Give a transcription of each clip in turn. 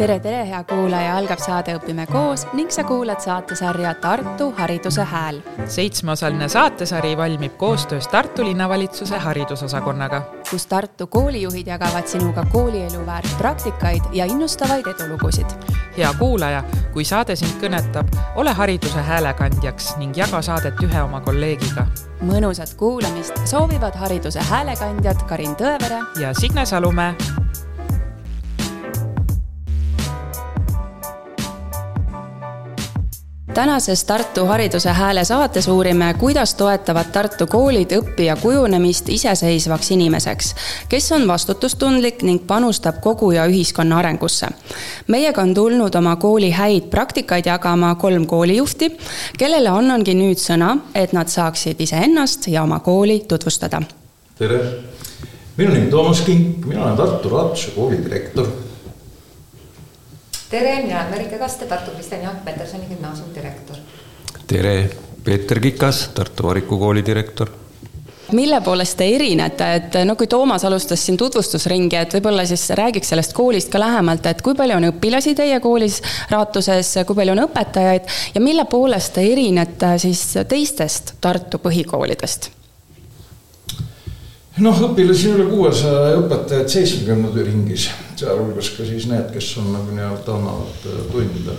tere, tere, hea kuulaja, algab saade Õpime koos ning sa kuulad saatesarja Tartu Hariduse Hääl. seitsmeosaline saatesari valmib koostöös Tartu linnavalitsuse haridusosakonnaga, kus Tartu koolijuhid jagavad sinuga koolielu väärt praktikaid ja innustavaid edulugusid. hea kuulaja, kui saade sind kõnetab, ole hariduse häälekandjaks ning jaga saadet ühe oma kolleegiga. mõnusat kuulamist soovivad hariduse häälekandjad Karin Tõevere ja Signe Salumäe tänases Tartu Hariduse Hääle saates uurime, kuidas toetavad Tartu koolid õppija kujunemist iseseisvaks inimeseks, kes on vastutustundlik ning panustab kogu ja ühiskonna arengusse. meiega on tulnud oma kooli häid praktikaid jagama kolm koolijuhti, kellele annangi nüüd sõna, et nad saaksid iseennast ja oma kooli tutvustada. tere, minu nimi Toomas Kink, mina olen Tartu Raatuse kooli direktor tere, mina olen Merike Kaste, Tartu Kristjan Jaak Petersoni gümnaasiumi direktor. tere, Peeter Kikas, Tartu Variku kooli direktor mille poolest te erinete, et no kui Toomas alustas siin tutvustusringi, et võib-olla siis räägiks sellest koolist ka lähemalt, et kui palju on õpilasi teie koolis Raatuses, kui palju on õpetajaid ja mille poolest te erinete siis teistest Tartu põhikoolidest? Noh, õpilasi üle kuuesaja ja õpetajaid seitsmekümne ringis, sealhulgas ka siis need, kes on nagu nii-öelda annavad äh, tunde.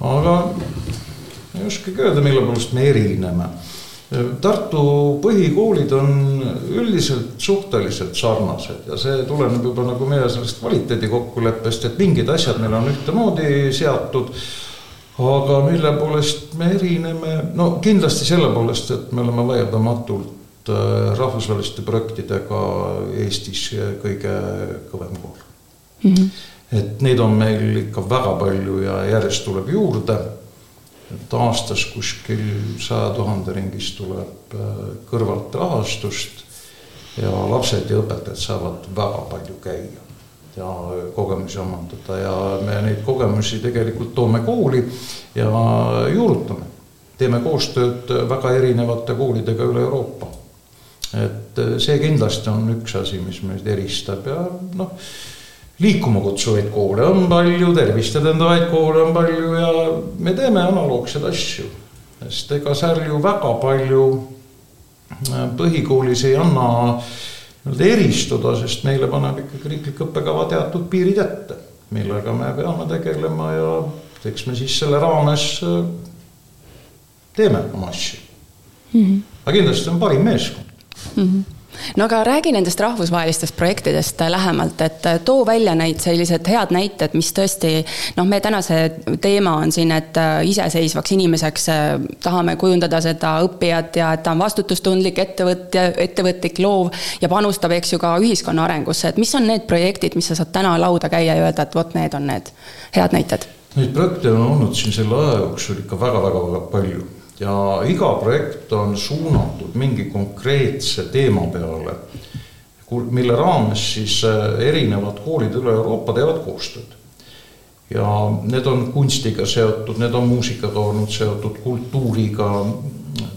aga ei oskagi öelda, mille poolest me erineme. Tartu põhikoolid on üldiselt suhteliselt sarnased ja see tuleneb juba nagu meie sellest kvaliteedi kokkuleppest, et mingid asjad meil on ühtemoodi seatud aga mille poolest me erineme, no kindlasti selle poolest, et me oleme vaieldamatult Äh, rahvusvaheliste projektidega Eestis kõige kõvem kool mm. -hmm. et neid on meil ikka väga palju ja järjest tuleb juurde. et aastas kuskil saja tuhande ringis tuleb äh, kõrvalt rahastust ja lapsed ja õpetajad saavad väga palju käia ja kogemusi omandada ja me neid kogemusi tegelikult toome kooli ja juurutame. teeme koostööd väga erinevate koolidega üle Euroopa et äh, see kindlasti on üks asi, mis meid eristab ja noh, liikuma kutsuvaid koole on palju, tervist edendavaid koole on palju ja me teeme analoogseid asju. sest ega seal ju väga palju äh, põhikoolis ei anna nii-öelda eristuda, sest meile paneb ikkagi riiklik õppekava teatud piirid ette, millega me peame tegelema ja eks me siis selle raames äh, teeme oma asju mm. -hmm. aga kindlasti on parim meeskond mm. -hmm no aga räägi nendest rahvusvahelistest projektidest lähemalt, et too välja neid sellised head näited, mis tõesti noh, meie tänase teema on siin, et iseseisvaks inimeseks tahame kujundada seda õppijat ja et ta on vastutustundlik ettevõtja, ettevõtlik, loov ja panustab, eks ju, ka ühiskonna arengusse, et mis on need projektid, mis sa saad täna lauda käia ja öelda, et vot need on need head näited? Neid projekte on olnud siin selle aja jooksul ikka väga-väga-väga palju ja iga projekt on suunatud mingi konkreetse teema peale, mille raames siis äh, erinevad koolid üle Euroopa teevad koostööd. ja need on kunstiga seotud, need on muusikaga olnud seotud, kultuuriga,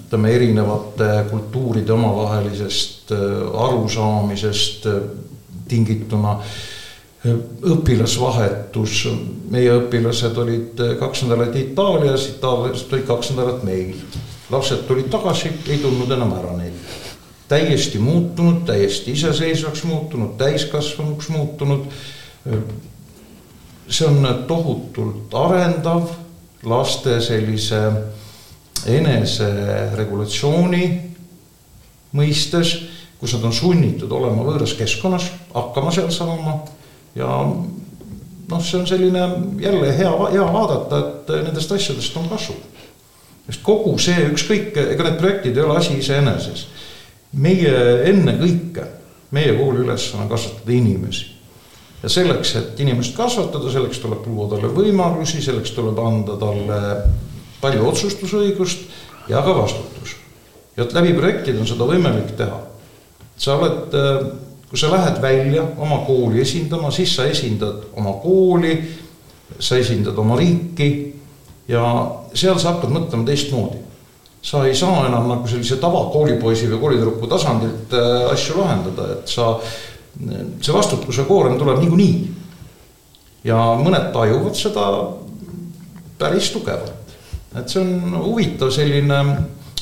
ütleme erinevate kultuuride omavahelisest äh, arusaamisest äh, tingituna õpilasvahetus, meie õpilased olid kaks nädalat Itaalias, itaallased olid kaks nädalat meil. lapsed tulid tagasi, ei tundnud enam ära neid. täiesti muutunud, täiesti iseseisvaks muutunud, täiskasvanuks muutunud. see on tohutult arendav laste sellise eneseregulatsiooni mõistes, kus nad on sunnitud olema võõras keskkonnas, hakkama seal saama ja noh, see on selline jälle hea, hea vaadata, et nendest asjadest on kasu. sest kogu see ükskõik, ega need projektid ei ole asi iseeneses. meie ennekõike, meie kooli ülesanne on kasvatada inimesi. ja selleks, et inimest kasvatada, selleks tuleb luua talle võimalusi, selleks tuleb anda talle palju otsustusõigust ja ka vastutus. ja läbi projektide on seda võimalik teha. sa oled kui sa lähed välja oma kooli esindama, siis sa esindad oma kooli, sa esindad oma riiki ja seal sa hakkad mõtlema teistmoodi. sa ei saa enam nagu sellise tavakoolipoisi või koolitüdruku tasandilt äh, asju lahendada, et sa, see vastutuse koorem tuleb niikuinii. ja mõned tajuvad seda päris tugevalt. et see on huvitav selline,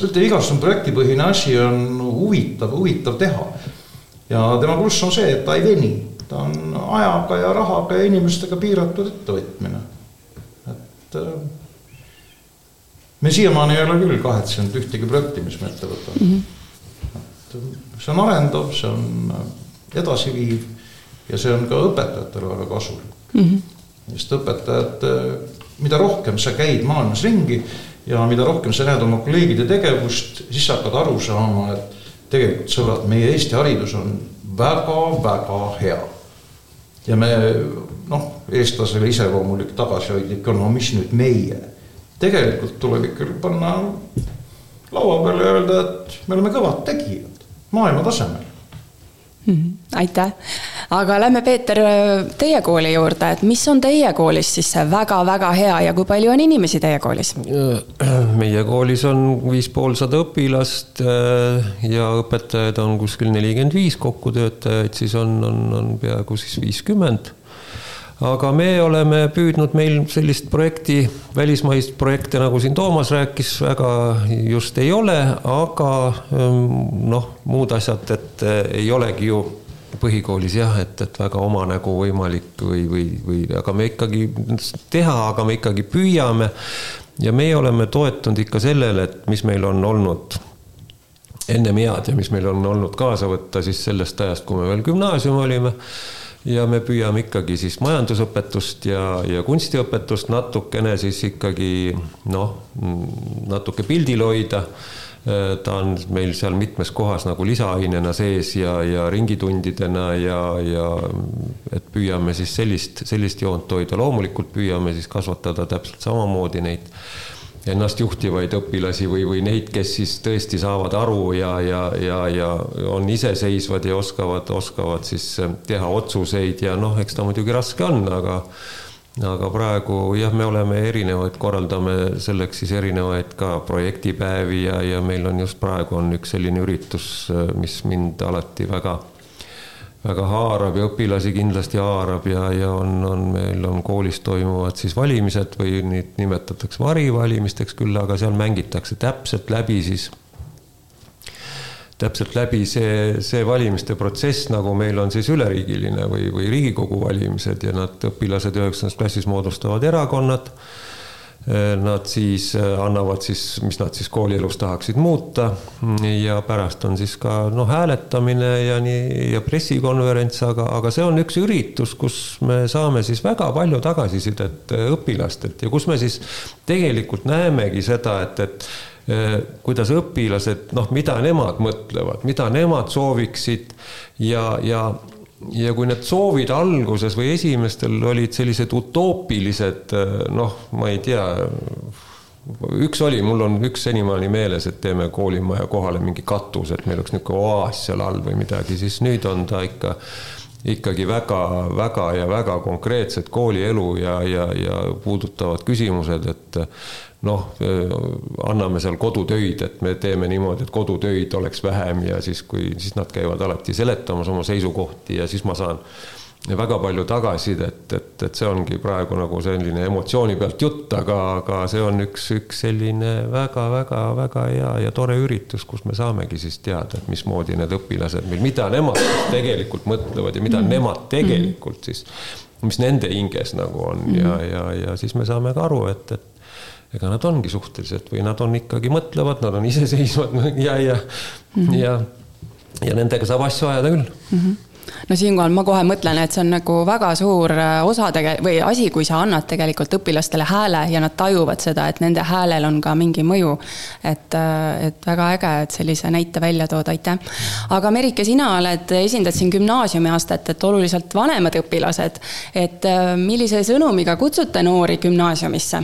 ütleme igasugune projektipõhine asi on huvitav, huvitav teha. Ja tema pluss on see, et ta ei veni, ta on ajaga ja rahaga ja inimestega piiratud ettevõtmine. et äh, me siiamaani ei ole küll kahetsenud ühtegi projekti, mis me ette võtame mm. -hmm. et see on arendav, see on edasiviiv ja see on ka õpetajatele väga kasulik mm. -hmm. sest õpetajad, mida rohkem sa käid maailmas ringi ja mida rohkem sa näed oma kolleegide tegevust, siis sa hakkad aru saama, et tegelikult sõbrad, meie Eesti haridus on väga-väga hea. ja me noh, eestlasele iseloomulik tagasihoidlik on, no mis nüüd meie tegelikult tuleb ikkagi panna laua peale ja öelda, et me oleme kõvad tegijad maailma tasemel mm. aitäh, aga lähme, Peeter, teie kooli juurde, et mis on teie koolis siis see väga-väga hea ja kui palju on inimesi teie koolis? meie koolis on viis poolsada õpilast äh, ja õpetajaid on kuskil nelikümmend viis, kokku töötajaid siis on, on, on peaaegu siis viiskümmend aga me oleme püüdnud meil sellist projekti, välismaist projekte, nagu siin Toomas rääkis, väga just ei ole, aga ähm, noh, muud asjad, et äh, ei olegi ju põhikoolis jah, et, et väga oma nägu võimalik või, või, või aga me ikkagi teha, aga me ikkagi püüame. ja meie oleme toetunud ikka sellele, et mis meil on olnud ennem head ja mis meil on olnud kaasa võtta siis sellest ajast, kui me veel gümnaasium olime ja me püüame ikkagi siis majandusõpetust ja, ja kunstiõpetust natukene siis ikkagi noh, natuke pildil hoida. Ta on meil seal mitmes kohas nagu lisaainena sees ja, ja ringitundidena ja, ja et püüame siis sellist, sellist joont hoida, loomulikult püüame siis kasvatada täpselt samamoodi neid ennast juhtivaid õpilasi või, või neid, kes siis tõesti saavad aru ja, ja, ja, ja on iseseisvad ja oskavad, oskavad siis teha otsuseid ja noh, eks ta muidugi raske on, aga aga praegu jah, me oleme erinevaid, korraldame selleks siis erinevaid ka projektipäevi ja, ja meil on just praegu on üks selline üritus, mis mind alati väga väga haarab ja õpilasi kindlasti haarab ja, ja on, on, meil on koolis toimuvad siis valimised või neid nimetatakse varivalimisteks küll, aga seal mängitakse täpselt läbi siis, täpselt läbi see, see valimiste protsess, nagu meil on siis üleriigiline või, või Riigikogu valimised ja nad, õpilased üheksandas klassis moodustavad erakonnad. Nad siis äh, annavad siis, mis nad siis koolielus tahaksid muuta. Ja pärast on siis ka noh, hääletamine ja nii ja pressikonverents, aga, aga see on üks üritus, kus me saame siis väga palju tagasisidet äh, õpilastelt ja kus me siis tegelikult näemegi seda, et, et kuidas õpilased, noh, mida nemad mõtlevad, mida nemad sooviksid ja, ja ja kui need soovid alguses või esimestel olid sellised utoopilised, noh, ma ei tea, üks oli, mul on üks senimaani meeles, et teeme koolimaja kohale mingi katus, et meil oleks niisugune oaas seal all või midagi, siis nüüd on ta ikka ikkagi väga-väga ja väga konkreetsed koolielu ja, ja, ja puudutavad küsimused, et noh, anname seal kodutöid, et me teeme niimoodi, et kodutöid oleks vähem ja siis, kui siis nad käivad alati seletamas oma seisukohti ja siis ma saan väga palju tagasisidet, et, et see ongi praegu nagu selline emotsiooni pealt jutt, aga, aga see on üks, üks selline väga-väga-väga hea ja tore üritus, kus me saamegi siis teada, et mismoodi need õpilased meil, mida nemad tegelikult mõtlevad ja mida mm nemad tegelikult siis, mis nende hinges nagu on mm ja, ja, ja siis me saame ka aru, et, et ega nad ongi suhteliselt või nad on ikkagi mõtlevad, nad on iseseisvad ja, ja mm, -hmm. ja, ja nendega saab asju ajada küll mm. -hmm no siinkohal ma kohe mõtlen, et see on nagu väga suur äh, osa tege- või asi, kui sa annad tegelikult õpilastele hääle ja nad tajuvad seda, et nende häälel on ka mingi mõju. et, äh, et väga äge, et sellise näite välja tood, aitäh. aga Merike, sina oled, esindad siin gümnaasiumiastet, et oluliselt vanemad õpilased. et äh, millise sõnumiga kutsute noori gümnaasiumisse?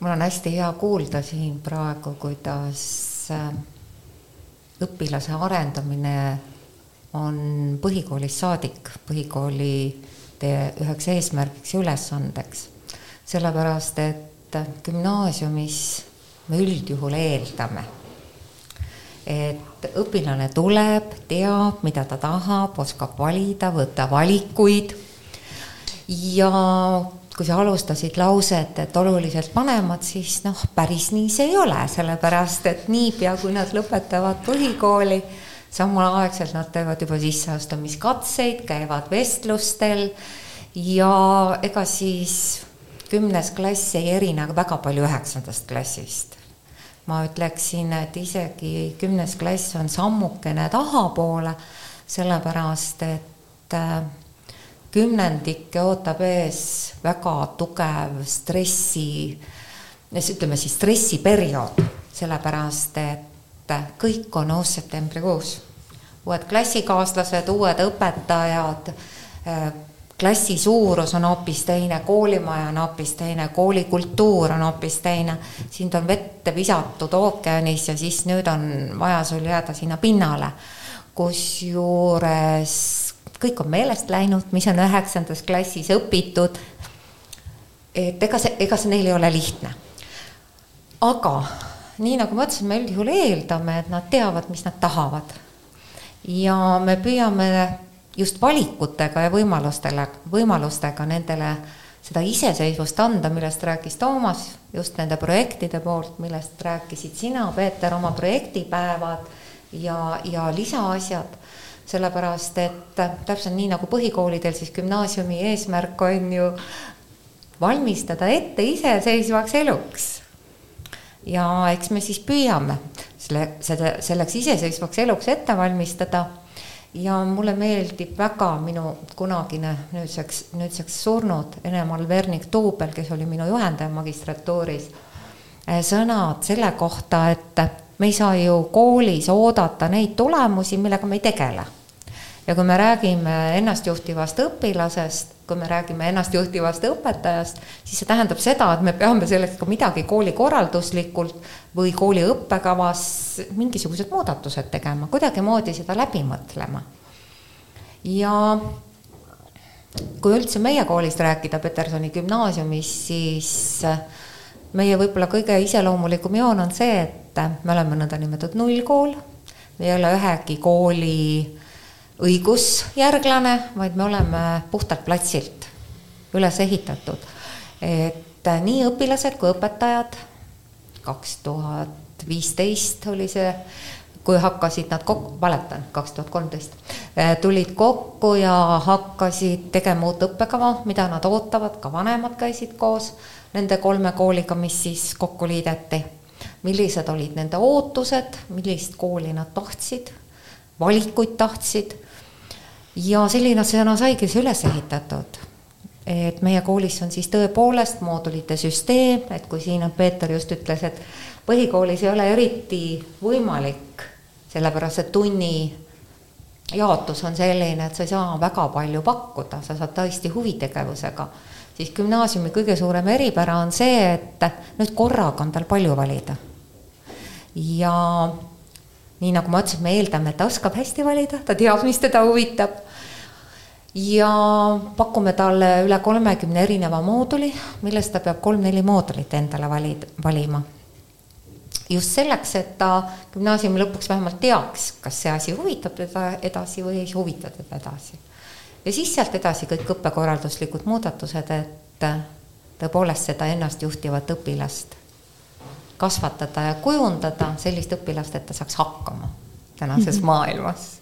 Mul on hästi hea kuulda siin praegu, kuidas äh, õpilase arendamine on põhikoolist saadik, põhikooli üheks eesmärgiks ja ülesandeks. sellepärast, et gümnaasiumis me üldjuhul eeldame, et õpilane tuleb, teab, mida ta tahab, oskab valida, võtta valikuid ja kui sa alustasid lauset, et oluliselt vanemad, siis noh, päris nii see ei ole, sellepärast et niipea, kui nad lõpetavad põhikooli, samalaegselt nad teevad juba sisseastumiskatseid, käivad vestlustel ja ega siis kümnes klass ei erine väga palju üheksandast klassist. ma ütleksin, et isegi kümnes klass on sammukene tahapoole, sellepärast et äh, kümnendikke ootab ees väga tugev stressi, ütleme siis stressiperiood, sellepärast et kõik on uus septembrikuus. uued klassikaaslased, uued õpetajad, klassi suurus on hoopis teine, koolimaja on hoopis teine, koolikultuur on hoopis teine. sind on vette visatud ookeanis ja siis nüüd on vaja sul jääda sinna pinnale. kusjuures kõik on meelest läinud, mis on üheksandas klassis õpitud. et ega see, ega see neil ei ole lihtne. aga nii nagu ma ütlesin, me üldjuhul eeldame, et nad teavad, mis nad tahavad. ja me püüame just valikutega ja võimalustele, võimalustega nendele seda iseseisvust anda, millest rääkis Toomas, just nende projektide poolt, millest rääkisid sina, Peeter, oma projektipäevad ja, ja lisaasjad sellepärast et täpselt nii nagu põhikoolidel, siis gümnaasiumi eesmärk on ju valmistada ette iseseisvaks eluks. ja eks me siis püüame selle, seda, selleks iseseisvaks eluks ette valmistada. ja mulle meeldib väga minu kunagine nüüdseks, nüüdseks surnud Ene-Mall Vernik-Tuubel, kes oli minu juhendaja magistratuuris, eh, sõnad selle kohta, et me ei saa ju koolis oodata neid tulemusi, millega me ei tegele ja kui me räägime ennastjuhtivast õpilasest, kui me räägime ennastjuhtivast õpetajast, siis see tähendab seda, et me peame selleks ka midagi koolikorralduslikult või kooli õppekavas mingisugused muudatused tegema, kuidagimoodi seda läbi mõtlema. ja kui üldse meie koolist rääkida, Petersoni gümnaasiumis, siis meie võib-olla kõige iseloomulikum joon on see, et me oleme nõndanimetatud nullkool, me ei ole ühegi kooli õigusjärglane, vaid me oleme puhtalt platsilt üles ehitatud. et nii õpilased kui õpetajad, kaks tuhat viisteist oli see, kui hakkasid nad kokku, valetan, kaks tuhat kolmteist, tulid kokku ja hakkasid tegema uut õppekava, mida nad ootavad, ka vanemad käisid koos nende kolme kooliga, mis siis kokku liideti. millised olid nende ootused, millist kooli nad tahtsid, valikuid tahtsid ja selline sõna saigi see üles ehitatud. et meie koolis on siis tõepoolest moodulite süsteem, et kui siin Peeter just ütles, et põhikoolis ei ole eriti võimalik, sellepärast et tunni jaotus on selline, et sa ei saa väga palju pakkuda, sa saad tõesti huvitegevusega, siis gümnaasiumi kõige suurem eripära on see, et nüüd korraga on tal palju valida. ja nii nagu ma ütlesin, me eeldame, et ta oskab hästi valida, ta teab, mis teda huvitab. ja pakume talle üle kolmekümne erineva mooduli, millest ta peab kolm-neli moodulit endale valid, valima. just selleks, et ta gümnaasiumi lõpuks vähemalt teaks, kas see asi huvitab teda edasi või ei huvita teda edasi. ja siis sealt edasi kõik õppekorralduslikud muudatused, et tõepoolest seda ennastjuhtivat õpilast kasvatada ja kujundada sellist õpilast, et ta saaks hakkama tänases mm -hmm. maailmas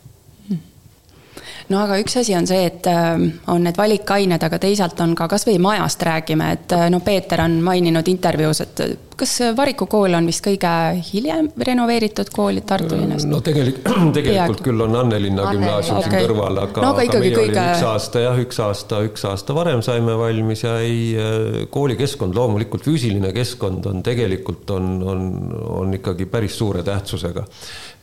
no aga üks asi on see, et äh, on need valikained, aga teisalt on ka kasvõi majast räägime, et äh, no Peeter on maininud intervjuus, et kas Variku kool on vist kõige hiljem renoveeritud kool Tartu linnast? no tegelikult, tegelikult küll on Annelinna gümnaasium siin okay. kõrval, aga, no, aga, aga meie kõige... üks aasta jah, üks aasta, üks aasta varem saime valmis ja ei, äh, koolikeskkond, loomulikult füüsiline keskkond on tegelikult on, on, on ikkagi päris suure tähtsusega.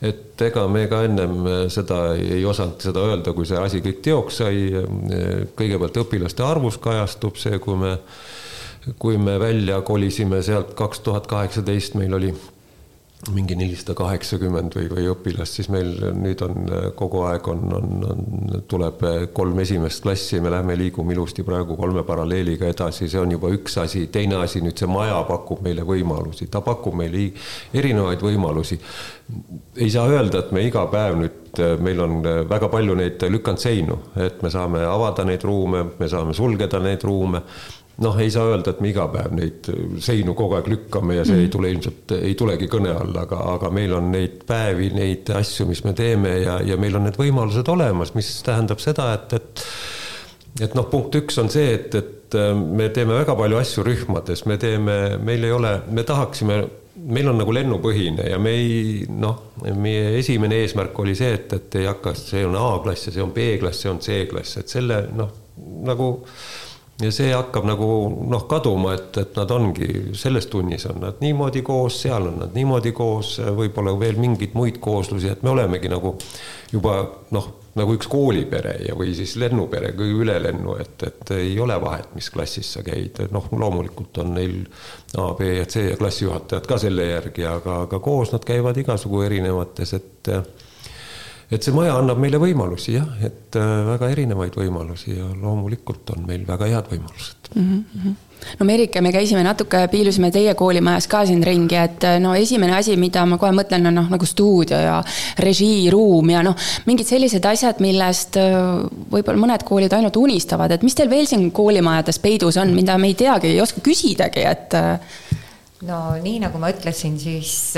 Et ega me ka ennem seda ei osanud seda öelda, kui see asi kõik teoks sai. kõigepealt õpilaste arvus kajastub see, kui me kui me välja kolisime sealt kaks tuhat kaheksateist, meil oli mingi nelisada kaheksakümmend või, või õpilast, siis meil nüüd on kogu aeg on, on, on, tuleb kolm esimest klassi, me lähme, liigume ilusti praegu kolme paralleeliga edasi, see on juba üks asi, teine asi, nüüd see maja pakub meile võimalusi, ta pakub meile erinevaid võimalusi. ei saa öelda, et me iga päev nüüd meil on väga palju neid lükandseinu, et me saame avada neid ruume, me saame sulgeda neid ruume noh, ei saa öelda, et me iga päev neid seinu kogu aeg lükkame ja see mm. ei tule ilmselt, ei tulegi kõne alla, aga, aga meil on neid päevi, neid asju, mis me teeme ja, ja meil on need võimalused olemas, mis tähendab seda, et, et et noh, punkt üks on see, et, et me teeme väga palju asju rühmades, me teeme, meil ei ole, me tahaksime meil on nagu lennupõhine ja me ei noh, meie esimene eesmärk oli see, et, et ei hakka, see on A-klass ja see on B-klass, see on C-klass, et selle noh, nagu ja see hakkab nagu noh, kaduma, et, et nad ongi selles tunnis on nad niimoodi koos, seal on nad niimoodi koos, võib-olla veel mingeid muid kooslusi, et me olemegi nagu juba noh, nagu üks koolipere ja, või siis lennupere üle lennu, et, et ei ole vahet, mis klassis sa käid, noh, loomulikult on neil A, B ja C ja klassijuhatajad ka selle järgi, aga, aga koos nad käivad igasugu erinevates, et et see maja annab meile võimalusi jah, et äh, väga erinevaid võimalusi ja loomulikult on meil väga head võimalused mm. -hmm no Merike, me käisime natuke, piilusime teie koolimajas ka siin ringi, et äh, no esimene asi, mida ma kohe mõtlen, on noh, nagu stuudio ja režiiruum ja noh, mingid sellised asjad, millest äh, võib-olla mõned koolid ainult unistavad, et mis teil veel siin koolimajades peidus on, mida me ei teagi, ei oska küsidagi, et. no nii, nagu ma ütlesin, siis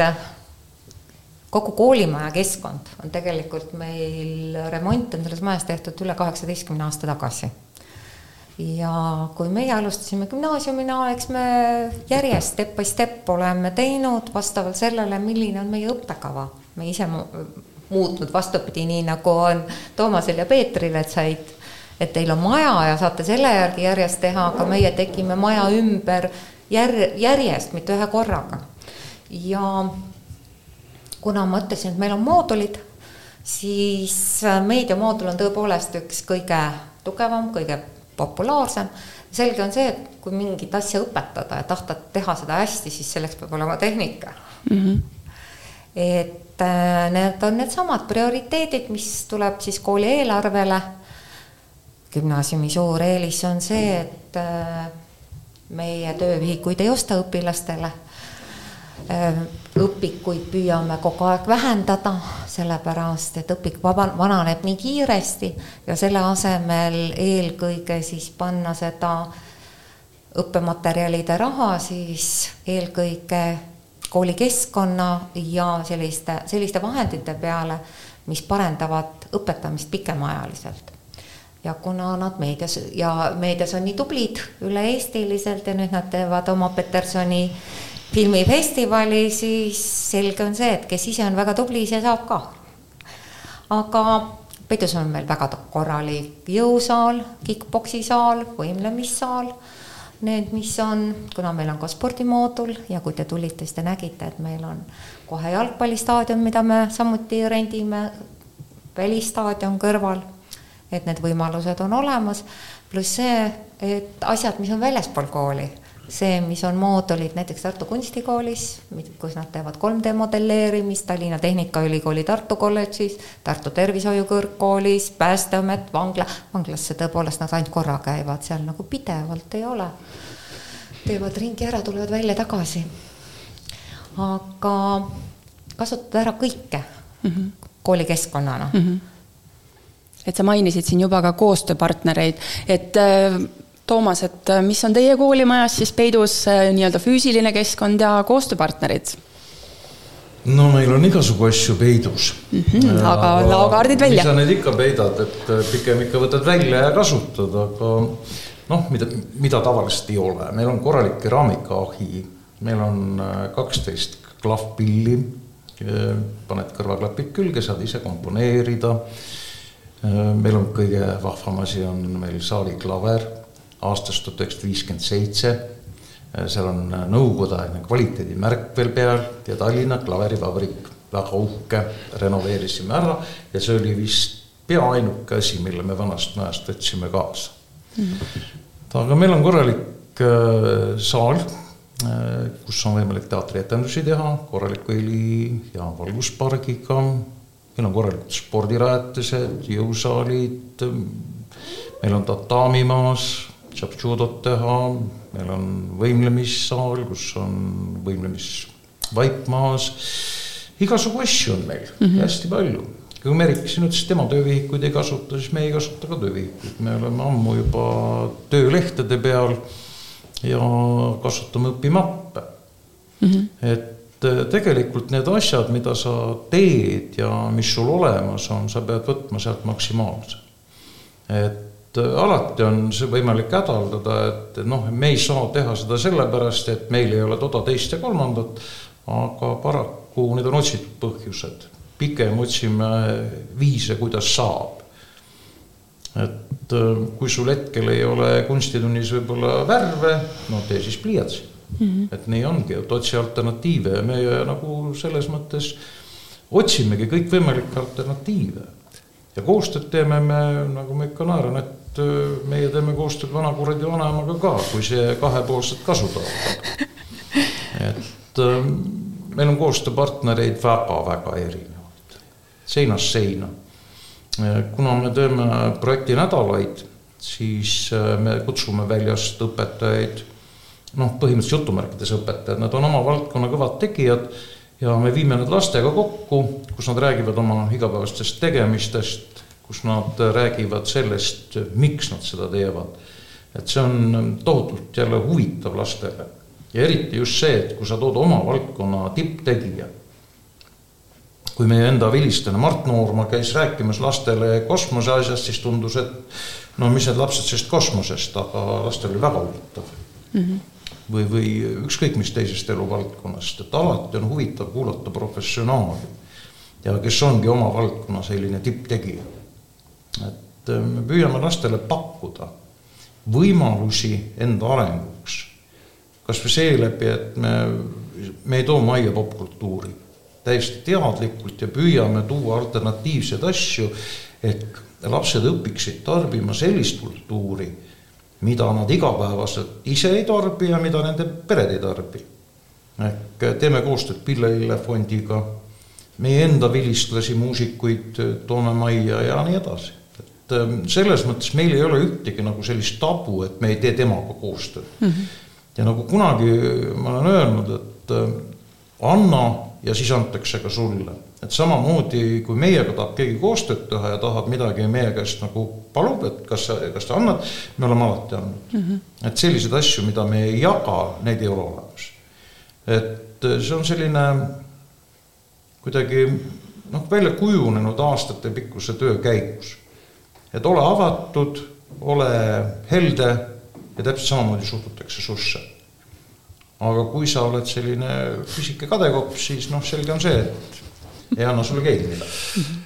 kogu koolimaja keskkond on tegelikult meil, remont on selles majas tehtud üle kaheksateistkümne aasta tagasi. ja kui meie alustasime gümnaasiumina, eks me järjest step by step oleme teinud vastavalt sellele, milline on meie õppekava. me ise muutnud vastupidi, nii nagu on Toomasel ja Peetril, et said, et teil on maja ja saate selle järgi järjest teha, aga meie tegime maja ümber jär-, järjest, mitte ühe korraga. ja kuna ma ütlesin, et meil on moodulid, siis äh, meediamoodul on tõepoolest üks kõige tugevam, kõige populaarsem. selge on see, et kui mingit asja õpetada ja tahta teha seda hästi, siis selleks peab olema tehnika mm. -hmm. et äh, need on needsamad prioriteedid, mis tuleb siis kooli eelarvele. gümnaasiumi suur eelis on see, et äh, meie töövihikuid ei osta õpilastele õpikuid püüame kogu aeg vähendada, sellepärast et õpik vaba, vananeb nii kiiresti ja selle asemel eelkõige siis panna seda õppematerjalide raha siis eelkõige koolikeskkonna ja selliste, selliste vahendite peale, mis parendavad õpetamist pikemaajaliselt. Ja kuna nad meedias ja meedias on nii tublid üle-eestiliselt ja nüüd nad teevad oma Petersoni filmifestivali, siis selge on see, et kes ise on väga tubli, see saab ka. aga Peidus on meil väga korralik jõusaal, kick-poksi saal, võimlemissaal. Need, mis on, kuna meil on ka spordimoodul ja kui te tulite, siis te nägite, et meil on kohe jalgpallistaadion, mida me samuti rendime, välistaadion kõrval. et need võimalused on olemas, pluss see, et asjad, mis on väljaspool kooli see, mis on moodulid näiteks Tartu Kunstikoolis, kus nad teevad 3D modelleerimist, Tallinna Tehnikaülikooli Tartu kolledžis, Tartu Tervishoiu Kõrgkoolis, Päästeamet, vangla, vanglasse tõepoolest nad ainult korra käivad, seal nagu pidevalt ei ole. teevad ringi ära, tulevad välja tagasi. aga kasutada ära kõike mm -hmm. koolikeskkonnana mm. -hmm. et sa mainisid siin juba ka koostööpartnereid, et äh, Toomas, et äh, mis on teie koolimajas siis peidus äh, nii-öelda füüsiline keskkond ja koostööpartnerid? no meil on igasugu asju peidus mm. -hmm, aga laokaardid välja. sa neid ikka peidad, et pigem ikka võtad välja ja kasutad, aga noh, mida, mida tavaliselt ei ole, meil on korralik keraamikaahi, meil on kaksteist klahvpilli, paned kõrvaklapid külge, saad ise komponeerida. meil on kõige vahvam asi on meil saaliklaver aastast tuhat üheksasada viiskümmend seitse. seal on nõukogudeaegne kvaliteedimärk veel peal ja Tallinna klaverivabrik, väga uhke, renoveerisime ära ja see oli vist pea ainuke asi, mille me vanast majast võtsime kaasa mm. aga meil on korralik äh, saal äh,, kus on võimalik teatrietendusi teha, korraliku heli ja valguspargiga. meil on korralikud spordirajatised, jõusaalid. meil on tatamimaas saab judot teha, meil on võimlemissaal, kus on võimlemisvaip maas. igasugu asju on meil mm -hmm. hästi palju, kui Merik siin ütles, et tema töövihikuid ei kasuta, siis me ei kasuta ka töövihikuid, me oleme ammu juba töölehtede peal ja kasutame õpimappe mm. -hmm. et äh, tegelikult need asjad, mida sa teed ja mis sul olemas on, sa pead võtma sealt maksimaalse. et alati on see võimalik hädaldada, et noh, me ei saa teha seda sellepärast, et meil ei ole toda, teist ja kolmandat, aga paraku need on otsitud põhjused pigem otsime viise, kuidas saab. et äh, kui sul hetkel ei ole kunstitunnis võib-olla värve, no tee siis pliiatsi mm. -hmm. et nii ongi, et otsi alternatiive ja me nagu selles mõttes otsimegi kõikvõimalikke alternatiive. ja koostööd teeme me, nagu ma ikka naeran, et äh, meie teeme koostööd vanakuradi vanaemaga ka, kui see kahepoolset kasu toob. et äh, meil on koostööpartnereid väga-väga erinevaid seinast seina. kuna me teeme projektinädalaid, siis äh, me kutsume väljast õpetajaid, noh, põhimõtteliselt jutumärkides õpetajad, nad on oma valdkonna kõvad tegijad ja me viime nad lastega kokku, kus nad räägivad oma igapäevastest tegemistest, kus nad räägivad sellest, miks nad seda teevad. et see on tohutult jälle huvitav lastele ja eriti just see, et kui sa tood oma valdkonna tipptegija kui meie enda vilistlane Mart Noorma käis rääkimas lastele kosmose asjast, siis tundus, et no mis need lapsed sellest kosmosest, aga lastel oli väga huvitav mm. -hmm. või, või ükskõik mis teisest eluvaldkonnast, et alati on huvitav kuulata professionaali ja kes ongi oma valdkonna selline tipptegija. Et äh, me püüame lastele pakkuda võimalusi enda arenguks. kasvõi seeläbi, et me, me ei too majja popkultuuri täiesti teadlikult ja püüame tuua alternatiivseid asju, et lapsed õpiksid tarbima sellist kultuuri, mida nad igapäevaselt ise ei tarbi ja mida nende pered ei tarbi. ehk teeme koostööd Pille Lille fondiga, meie enda vilistlasi, muusikuid toome majja ja nii edasi. Et ähm, selles mõttes meil ei ole ühtegi nagu sellist tabu, et me ei tee temaga koostööd mm. -hmm. ja nagu kunagi ma olen öelnud, et ähm, anna ja siis antakse ka sulle. et samamoodi, kui meiega tahab keegi koostööd teha ja tahab midagi meie käest nagu palub, et kas sa, kas sa annad, me oleme alati andnud mm. -hmm. et selliseid asju, mida me ei jaga, neid ei ole olemas. et see on selline kuidagi noh, välja kujunenud aastatepikkuse töö käigus. Et ole avatud, ole helde ja täpselt samamoodi suhtutakse susse. Aga kui sa oled selline pisike kadekopp, siis noh, selge on see, et ei anna sulle keegi midagi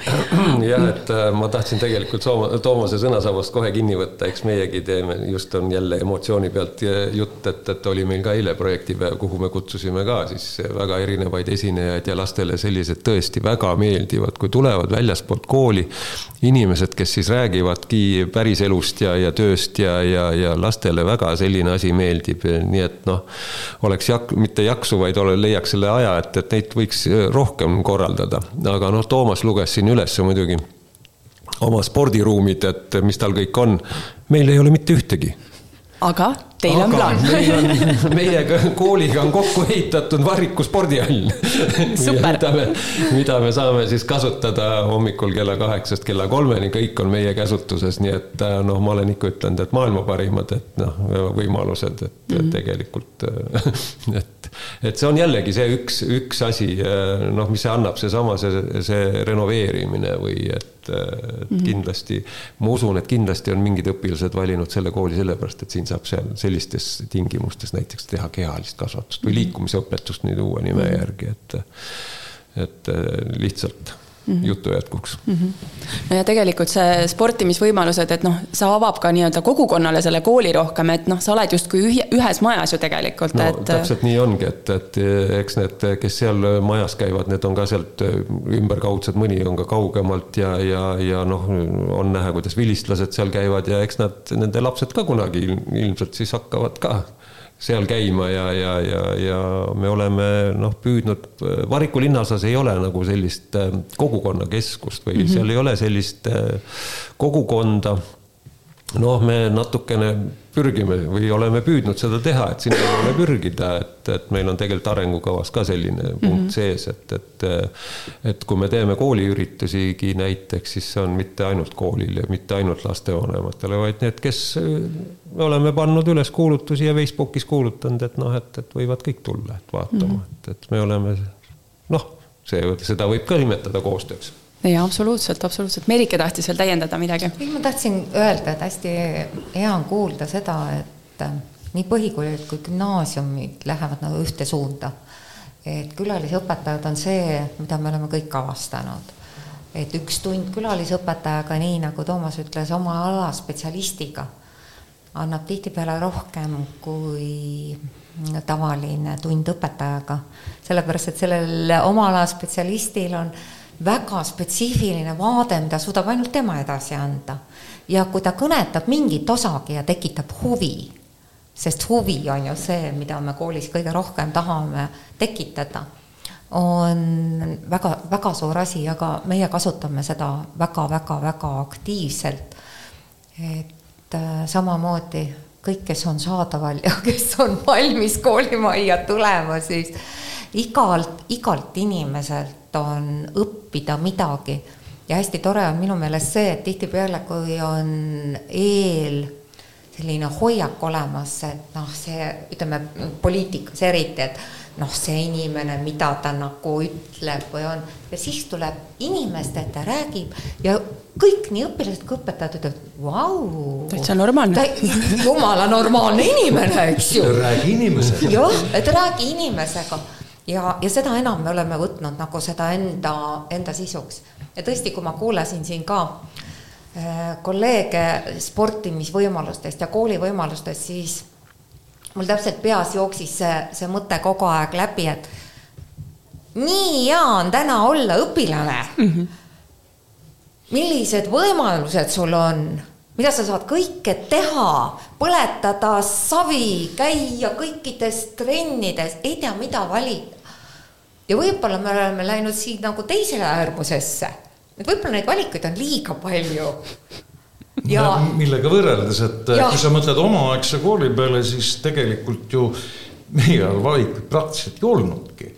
jah, et äh, ma tahtsin tegelikult Toomase sõnasabast kohe kinni võtta, eks meiegi teeme, just on jälle emotsiooni pealt jutt, et, et oli meil ka eile projektipäev, kuhu me kutsusime ka siis väga erinevaid esinejaid ja lastele sellised tõesti väga meeldivad, kui tulevad väljaspoolt kooli inimesed, kes siis räägivadki päriselust ja, ja tööst ja, ja, ja lastele väga selline asi meeldib, nii et noh, oleks jak-, mitte jaksu, vaid ole, leiaks selle aja, et, et neid võiks rohkem korraldada, aga noh, Toomas luges siin üles muidugi oma spordiruumid, et mis tal kõik on. meil ei ole mitte ühtegi. aga teil aga on plaan. meiega kooliga on kokku ehitatud Varriku spordihall mida me, mida me saame siis kasutada hommikul kella kaheksast kella kolmeni, kõik on meie käsutuses, nii et äh, noh, ma olen ikka ütelnud, et maailma parimad, et noh, võimalused, et mm -hmm. tegelikult et et see on jällegi see üks, üks asi, eh, noh, mis see annab, seesama see, see renoveerimine või et, et mm -hmm. kindlasti ma usun, et kindlasti on mingid õpilased valinud selle kooli sellepärast, et siin saab seal sellistes tingimustes näiteks teha kehalist kasvatust või mhm. liikumisõpetust nüüd uue nime mhm. järgi, et et eh, lihtsalt mm -hmm. jutu jätkuks mm. -hmm. no ja tegelikult see sportimisvõimalused, et noh, see avab ka nii-öelda kogukonnale selle kooli rohkem, et noh, sa oled justkui ühes majas ju tegelikult no,, et. täpselt nii ongi, et, et eks need, kes seal majas käivad, need on ka sealt ümberkaudsed, mõni on ka kaugemalt ja, ja, ja noh, on näha, kuidas vilistlased seal käivad ja eks nad, nende lapsed ka kunagi ilmselt siis hakkavad ka seal käima ja, ja, ja, ja me oleme noh, püüdnud, Variku linnaosas ei ole nagu sellist äh, kogukonnakeskust või mm -hmm. seal ei ole sellist äh, kogukonda noh, me natukene pürgime või oleme püüdnud seda teha, et sinnapoole pürgida, et, et meil on tegelikult arengukavas ka selline mm -hmm. punkt sees, et, et et kui me teeme kooliüritusigi näiteks, siis see on mitte ainult koolile, mitte ainult lastevanematele, vaid need, kes me oleme pannud üles kuulutusi ja Facebookis kuulutanud, et noh, et, et võivad kõik tulla, et vaatama mm, -hmm. et, et me oleme noh, see, seda võib ka nimetada koostööks jaa, absoluutselt, absoluutselt. Merike tahtis veel täiendada midagi. ei, ma tahtsin öelda, et hästi hea on kuulda seda, et äh, nii põhikoolid kui gümnaasiumid lähevad nagu ühte suunda. et külalisõpetajad on see, mida me oleme kõik avastanud. et üks tund külalisõpetajaga, nii nagu Toomas ütles, oma ala spetsialistiga, annab tihtipeale rohkem kui tavaline tund õpetajaga. sellepärast, et sellel oma ala spetsialistil on väga spetsiifiline vaade, mida suudab ainult tema edasi anda. ja kui ta kõnetab mingit osagi ja tekitab huvi, sest huvi on ju see, mida me koolis kõige rohkem tahame tekitada, on väga, väga suur asi, aga meie kasutame seda väga-väga-väga aktiivselt. et äh, samamoodi kõik, kes on saadaval ja kes on valmis koolimajja tulema, siis igalt, igalt inimeselt on õppida midagi. ja hästi tore on minu meelest see, et tihtipeale, kui on eel selline hoiak olemas, et noh, see ütleme poliitikas eriti, et noh, see inimene, mida ta nagu ütleb või on ja siis tuleb inimeste ette, räägib ja kõik nii õpilased kui õpetajad ütlevad, vau. täitsa normaalne. jumala normaalne inimene, eks ju. räägi inimesega. jah, et räägi inimesega ja, ja seda enam me oleme võtnud nagu seda enda, enda sisuks. ja tõesti, kui ma kuulasin siin ka äh, kolleege sportimisvõimalustest ja koolivõimalustest, siis mul täpselt peas jooksis see, see mõte kogu aeg läbi, et nii hea on täna olla õpilane mm. -hmm. millised võimalused sul on mida sa saad kõike teha, põletada savi, käia kõikides trennides, ei tea, mida valida. ja võib-olla me oleme läinud siin nagu teisele äärmusesse, et võib-olla neid valikuid on liiga palju. ja millega võrreldes, et ja. kui sa mõtled omaaegse kooli peale, siis tegelikult ju meie ajal valikuid praktiliselt ei olnudki.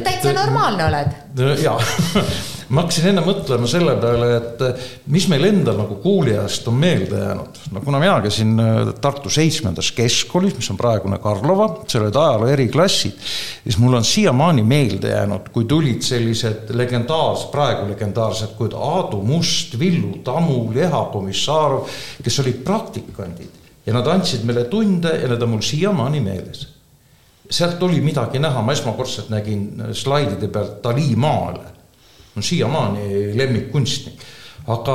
Täitsa normaalne oled. jaa ma hakkasin enne mõtlema selle peale, et eh, mis meil endal nagu kooliajast on meelde jäänud. no kuna mina käisin eh, Tartu seitsmendas keskkoolis, mis on praegune Karlova, seal olid ajaloo eriklassid, siis mul on siiamaani meelde jäänud, kui tulid sellised legendaarsed, praegu legendaarsed kujud, Aadu Must, Villu Tammul, Eha Komissarov, kes olid praktikandid ja nad andsid meile tunde ja need on mul siiamaani meeles sealt oli midagi näha, ma esmakordselt nägin slaidide pealt Dali maale on siiamaani lemmikkunstnik. aga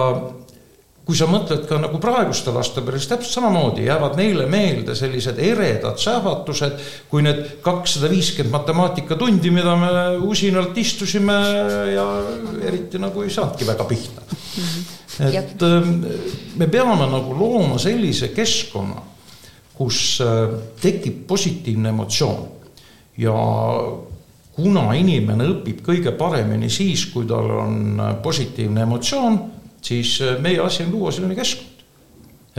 kui sa mõtled ka nagu praeguste laste peale, siis täpselt samamoodi jäävad neile meelde sellised eredad sähvatused, kui need kakssada viiskümmend matemaatikatundi, mida me usinalt istusime ja eriti nagu ei saanudki väga pihta. et ähm, me peame nagu looma sellise keskkonna, kus äh, tekib positiivne emotsioon ja kuna inimene õpib kõige paremini siis, kui tal on positiivne emotsioon, siis äh, meie asi on luua selline keskkond.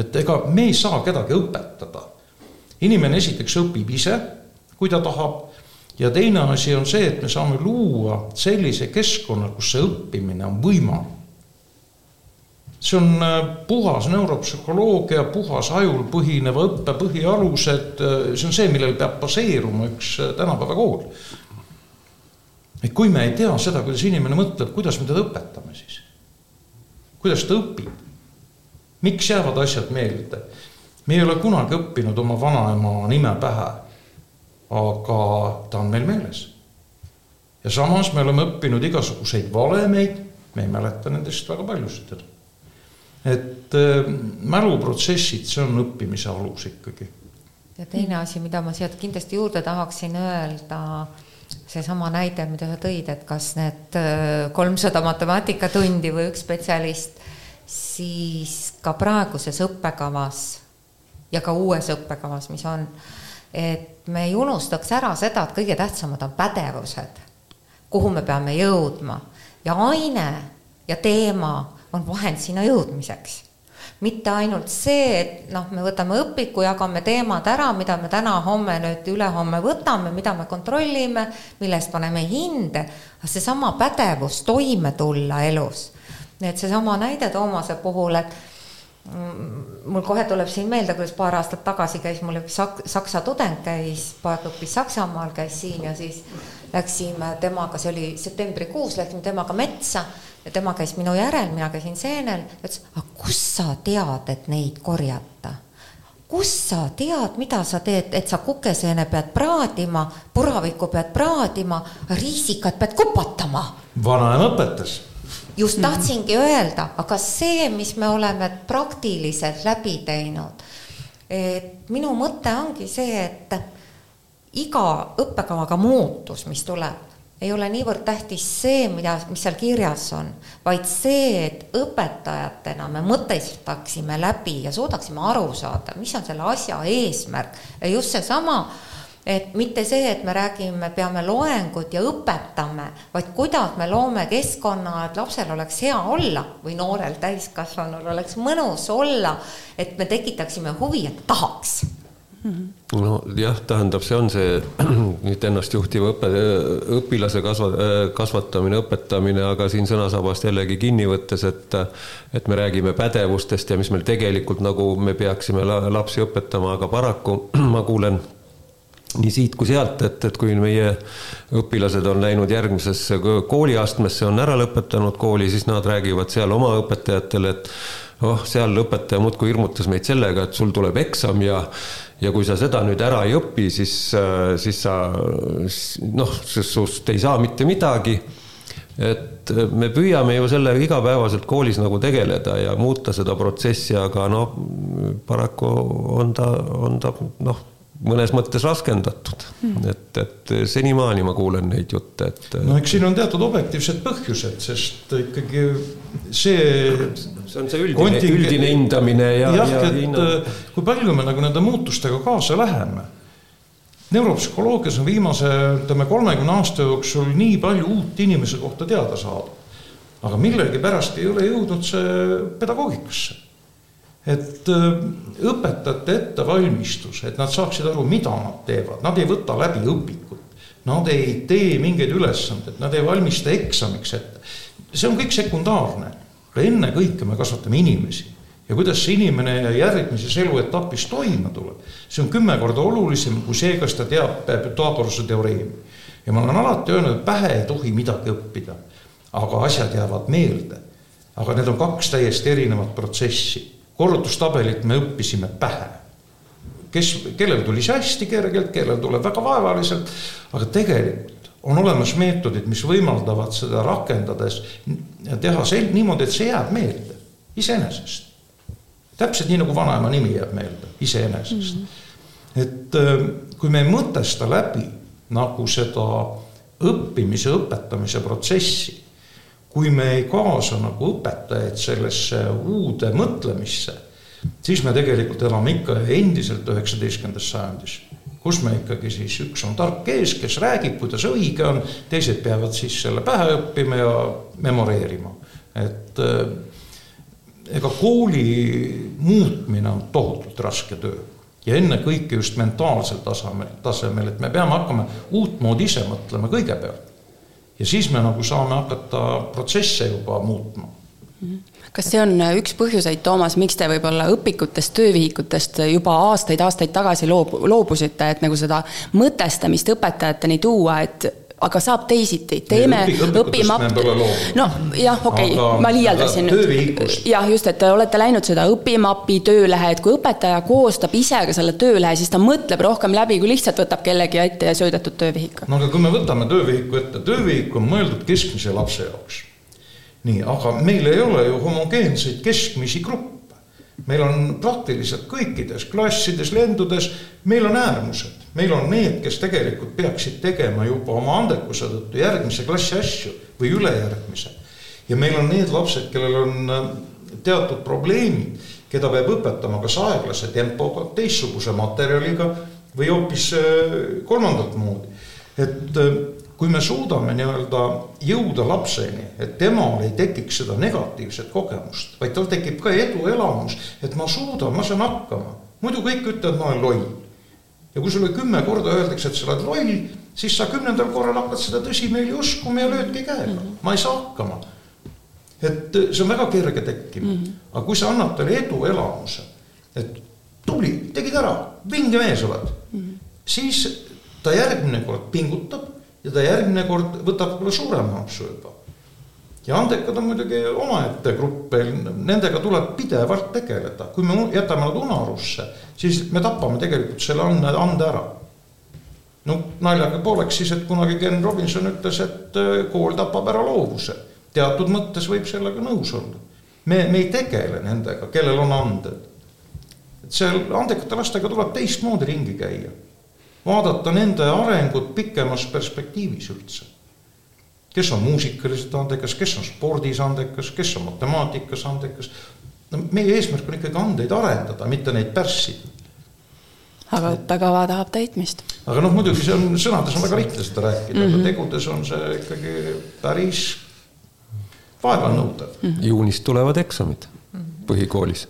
et ega me ei saa kedagi õpetada. inimene esiteks õpib ise, kui ta tahab, ja teine asi on see, et me saame luua sellise keskkonna, kus see õppimine on võimalik see on äh, puhas neuropsühholoogia, puhas ajul põhineva õppe põhialused, äh, see on see, millel peab baseeruma üks tänapäeva kool et kui me ei tea seda, kuidas inimene mõtleb, kuidas me teda õpetame siis? kuidas ta õpib? miks jäävad asjad meelde? me ei ole kunagi õppinud oma vanaema nime pähe, aga ta on meil meeles. ja samas me oleme õppinud igasuguseid valemeid, me ei mäleta nendest väga paljusid. Et äh, mäluprotsessid, see on õppimise alus ikkagi. ja teine asi, mida ma sealt kindlasti juurde tahaksin öelda seesama näide, mida sa tõid, et kas need äh, kolmsada matemaatikatundi või üks spetsialist, siis ka praeguses õppekavas ja ka uues õppekavas, mis on, et me ei unustaks ära seda, et kõige tähtsamad on pädevused, kuhu me peame jõudma ja aine ja teema on vahend sinna jõudmiseks mitte ainult see, et noh, me võtame õpiku, jagame teemad ära, mida me täna-homme nüüd ülehomme võtame, mida me kontrollime, mille eest paneme hinde, seesama pädevus toime tulla elus. et seesama näide Toomase puhul, et mm, mul kohe tuleb siin meelde, kuidas paar aastat tagasi käis mul üks sak-, saksa tudeng käis, õppis Saksamaal, käis siin ja siis läksime temaga, see oli septembrikuus, läksime temaga metsa ja tema käis minu järel, mina käisin seenel, ütles, aga kust sa tead, et neid korjata? kust sa tead, mida sa teed, et sa kukeseene pead praadima, puravikku pead praadima, riisikat pead kupatama? vanaema õpetas. just tahtsingi öelda, aga see, mis me oleme praktiliselt läbi teinud, et minu mõte ongi see, et iga õppekavaga muutus, mis tuleb, ei ole niivõrd tähtis see, mida, mis seal kirjas on, vaid see, et õpetajatena me mõtestaksime läbi ja suudaksime aru saada, mis on selle asja eesmärk. Ja just seesama, et mitte see, et me räägime, peame loengut ja õpetame, vaid kuidas me loome keskkonna, et lapsel oleks hea olla või noorel täiskasvanul oleks mõnus olla, et me tekitaksime huvi, et tahaks nojah, tähendab, see on see nüüd ennastjuhtiva õppe, õpilase kasva-, kasvatamine, õpetamine, aga siin sõnasabast jällegi kinni võttes, et et me räägime pädevustest ja mis meil tegelikult nagu me peaksime lapsi õpetama, aga paraku ma kuulen nii siit kui sealt, et, et kui meie õpilased on läinud järgmisesse kooliastmesse, on ära lõpetanud kooli, siis nad räägivad seal oma õpetajatele, et oh, seal õpetaja muudkui hirmutas meid sellega, et sul tuleb eksam ja ja kui sa seda nüüd ära ei õpi, siis, äh, siis sa noh, sinust ei saa mitte midagi. et me püüame ju sellega igapäevaselt koolis nagu tegeleda ja muuta seda protsessi, aga noh, paraku on ta, on ta noh mõnes mõttes raskendatud mm., et, et senimaani ma kuulen neid jutte, et. no eks siin on teatud objektiivsed põhjused, sest ikkagi see. see on see üldine konting..., üldine hindamine ja. jah, et hinnang... kui palju me nagu nende muutustega kaasa läheme. neuropsühholoogias on viimase, ütleme, kolmekümne aasta jooksul nii palju uut inimese kohta teada saadud. aga millegipärast ei ole jõudnud see pedagoogikasse et äh, õpetajate ettevalmistus, et nad saaksid aru, mida nad teevad, nad ei võta läbi õpikut. Nad ei tee mingeid ülesandeid, nad ei valmista eksamiks ette. see on kõik sekundaarne, aga ennekõike me kasvatame inimesi ja kuidas see inimene järgmises eluetapis toime tuleb, see on kümme korda olulisem kui see, kas ta teab Pythagorase teoreemi. ja ma olen alati öelnud, et pähe ei tohi midagi õppida, aga asjad jäävad meelde. aga need on kaks täiesti erinevat protsessi korrutustabelit me õppisime pähe. kes, kellel tuli see hästi kergelt, kellel tuleb väga vaevaliselt, aga tegelikult on olemas meetodid, mis võimaldavad seda rakendades teha sel-, niimoodi, et see jääb meelde iseenesest. täpselt nii, nagu vanaema nimi jääb meelde iseenesest mm. -hmm. et kui me ei mõtesta läbi nagu seda õppimise, õpetamise protsessi kui me ei kaasa nagu õpetajaid sellesse uude mõtlemisse, siis me tegelikult elame ikka endiselt üheksateistkümnendas sajandis, kus me ikkagi siis, üks on tark ees, kes räägib, kuidas õige on, teised peavad siis selle pähe õppima ja memoreerima, et äh, ega kooli muutmine on tohutult raske töö. Ja ennekõike just mentaalsel tasemel, tasemel, et me peame hakkama uutmoodi ise mõtlema kõigepealt ja siis me nagu saame hakata protsesse juba muutma. Kas see on üks põhjuseid, Toomas, miks te võib-olla õpikutest, töövihikutest juba aastaid-aastaid tagasi loob-, loobusite, et nagu seda mõtestamist õpetajateni tuua, et aga saab teisiti, teeme õpimapp. no jah, okei okay,, ma liialdasin nüüd. jah, just, et te olete läinud seda õpimapi töölehe, et kui õpetaja koostab ise ka selle töölehe, siis ta mõtleb rohkem läbi, kui lihtsalt võtab kellegi ette ja söödetud töövihiku. no aga kui me võtame töövihiku ette, töövihik on mõeldud keskmise lapse jaoks. nii, aga meil ei ole ju homogeenseid keskmisi gruppe meil on praktiliselt kõikides klassides, lendudes, meil on äärmused meil on need, kes tegelikult peaksid tegema juba oma andekuse tõttu järgmise klassi asju või ülejärgmise. ja meil on need lapsed, kellel on äh, teatud probleemid, keda peab õpetama kas aeglase tempoga, teistsuguse materjaliga või hoopis äh, kolmandat moodi. et äh, kui me suudame nii-öelda jõuda lapseni, et temal ei tekiks seda negatiivset kogemust, vaid tal tekib ka eduelamus, et ma suudan, ma saan hakkama. muidu kõik ütlevad, ma olen loll. Ja kui sulle kümme korda öeldakse, et sa oled loll, siis sa kümnendal korral hakkad seda tõsimeeli uskuma ja löödki käega mm, -hmm. ma ei saa hakkama. et see on väga kerge tekkima mm, -hmm. aga kui sa annad talle eduelamuse, et tubli, tegid ära, vinge mees oled mm, -hmm. siis ta järgmine kord pingutab ja ta järgmine kord võtab võib-olla suurema ampsu juba. Ja andekad on muidugi omaette grupp nendega tuleb pidevalt tegeleda, kui me jätame nad unarusse, siis me tapame tegelikult selle ande, ande ära. no naljaga pooleks siis, et kunagi Ken Robinson ütles, et äh, kool tapab ära loovuse. teatud mõttes võib sellega nõus olla. me, me ei tegele nendega, kellel on anded. et seal andekate lastega tuleb teistmoodi ringi käia vaadata nende arengut pikemas perspektiivis üldse. Kes on muusikaliselt andekas, kes on spordis andekas, kes on matemaatikas andekas. no meie eesmärk on ikkagi andeid arendada, mitte neid pärssida. aga õppekava tahab täitmist. aga noh, muidugi see on, sõnades on väga lihtne seda rääkida mm, -hmm. aga mhm. tegudes on see ikkagi päris vaevanõudev mm. -hmm. juunis tulevad eksamid põhikoolis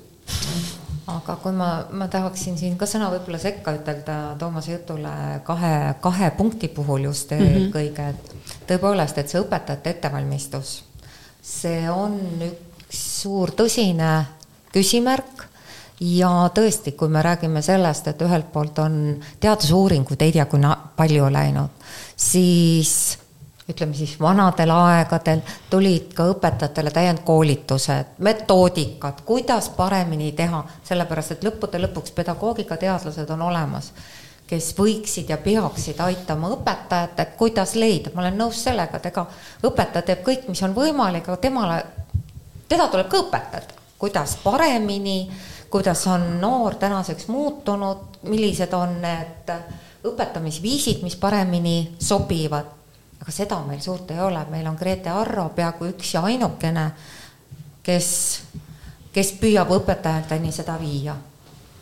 aga kui ma, ma tahaksin siin ka sõna võib-olla sekka ütelda Toomase jutule kahe, kahe punkti puhul just mm -hmm. eelkõige, et tõepoolest, et see õpetajate ettevalmistus, see on üks suur tõsine küsimärk ja tõesti, kui me räägime sellest, et ühelt poolt on teadusuuringuid ei tea kui palju läinud, siis ütleme siis vanadel aegadel tulid ka õpetajatele täiendkoolitused, metoodikad, kuidas paremini teha, sellepärast et lõppude lõpuks pedagoogikateadlased on olemas, kes võiksid ja peaksid aitama õpetajat, et kuidas leida, ma olen nõus sellega, et ega õpetaja teeb kõik, mis on võimalik, aga temale, teda tuleb ka õpetada, kuidas paremini, kuidas on noor tänaseks muutunud, millised on need õpetamisviisid, mis paremini sobivad aga seda meil suurt ei ole, meil on Grete Arro peaaegu üks ja ainukene, kes, kes püüab õpetajateni seda viia.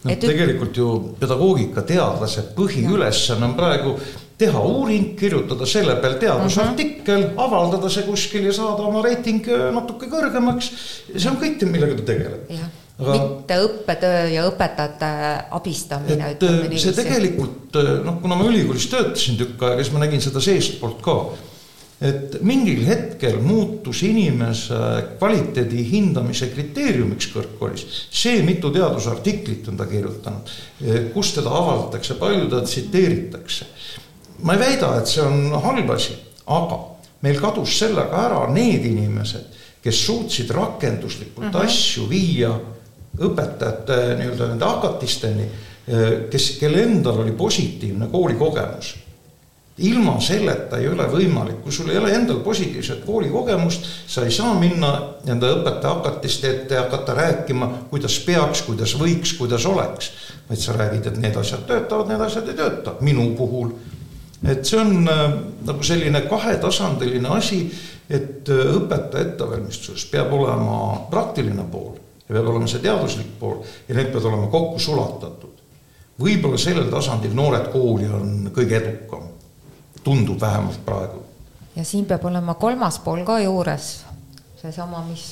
no et tegelikult ju pedagoogikateadlase põhiülesanne on praegu teha uuring, kirjutada selle peal teadusartikkel uh, -huh. avaldada see kuskil ja saada oma reiting natuke kõrgemaks. see on kõik, millega ta tegeleb. Aga, mitte õppetöö ja õpetajate abistamine. et see tegelikult noh, kuna ma ülikoolis töötasin tükk aega, siis ma nägin seda seestpoolt ka. et mingil hetkel muutus inimese kvaliteedi hindamise kriteeriumiks kõrgkoolis see, mitu teadusartiklit on ta kirjutanud, kus teda avaldatakse, palju teda tsiteeritakse. ma ei väida, et see on halb asi, aga meil kadus sellega ära need inimesed, kes suutsid rakenduslikult mhm. -huh. asju viia õpetajate nii-öelda nende hakatisteni, kes, kelle endal oli positiivne koolikogemus. ilma selleta ei ole võimalik, kui sul ei ole endal positiivset koolikogemust, sa ei saa minna nende õpetaja hakatiste ette ja hakata rääkima, kuidas peaks, kuidas võiks, kuidas oleks. vaid sa räägid, et need asjad töötavad, need asjad ei tööta, minu puhul. et see on äh, nagu selline kahetasandiline asi, et äh, õpetaja ettevalmistuses peab olema praktiline pool ja peab olema see teaduslik pool ja need peavad olema kokku sulatatud. võib-olla sellel tasandil Noored Kooli on kõige edukam, tundub vähemalt praegu. ja siin peab olema kolmas pool ka juures, seesama, mis,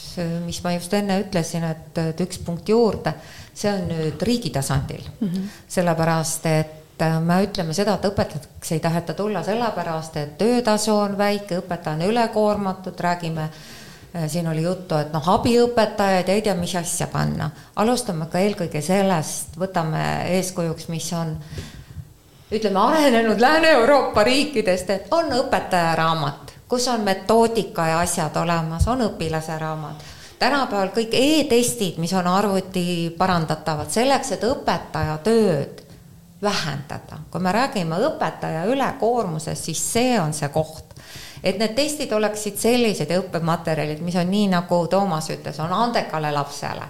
mis ma just enne ütlesin, et, et üks punkt juurde, see on nüüd riigi tasandil mm, -hmm. sellepärast et me ütleme seda, et õpetajaks ei taheta tulla sellepärast, et töötasu on väike, õpetaja on ülekoormatud, räägime äh, siin oli juttu, et noh, abiõpetajaid ei tea, mis asja panna. alustame ka eelkõige sellest, võtame eeskujuks, mis on ütleme, arenenud Lääne-Euroopa riikidest, et on õpetajaraamat, kus on metoodika ja asjad olemas, on õpilase raamat. tänapäeval kõik e-testid, mis on arvuti parandatavad, selleks, et õpetaja tööd vähendada. kui me räägime õpetaja ülekoormusest, siis see on see koht et need testid oleksid sellised ja õppematerjalid, mis on nii, nagu Toomas ütles, on andekale lapsele,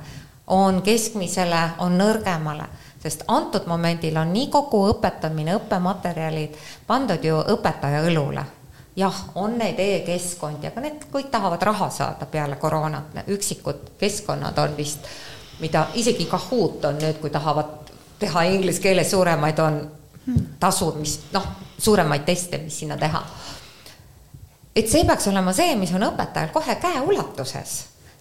on keskmisele, on nõrgemale. Sest antud momendil on nii kogu õpetamine, õppematerjalid pandud ju õpetaja õlule. jah, on neid e-keskkondi, aga need kõik tahavad raha saada peale koroonat, üksikud keskkonnad on vist, mida isegi Kahoot on nüüd, kui tahavad teha inglise keeles suuremaid, on tasud, mis noh, suuremaid teste, mis sinna teha et see peaks olema see, mis on õpetajal kohe käeulatuses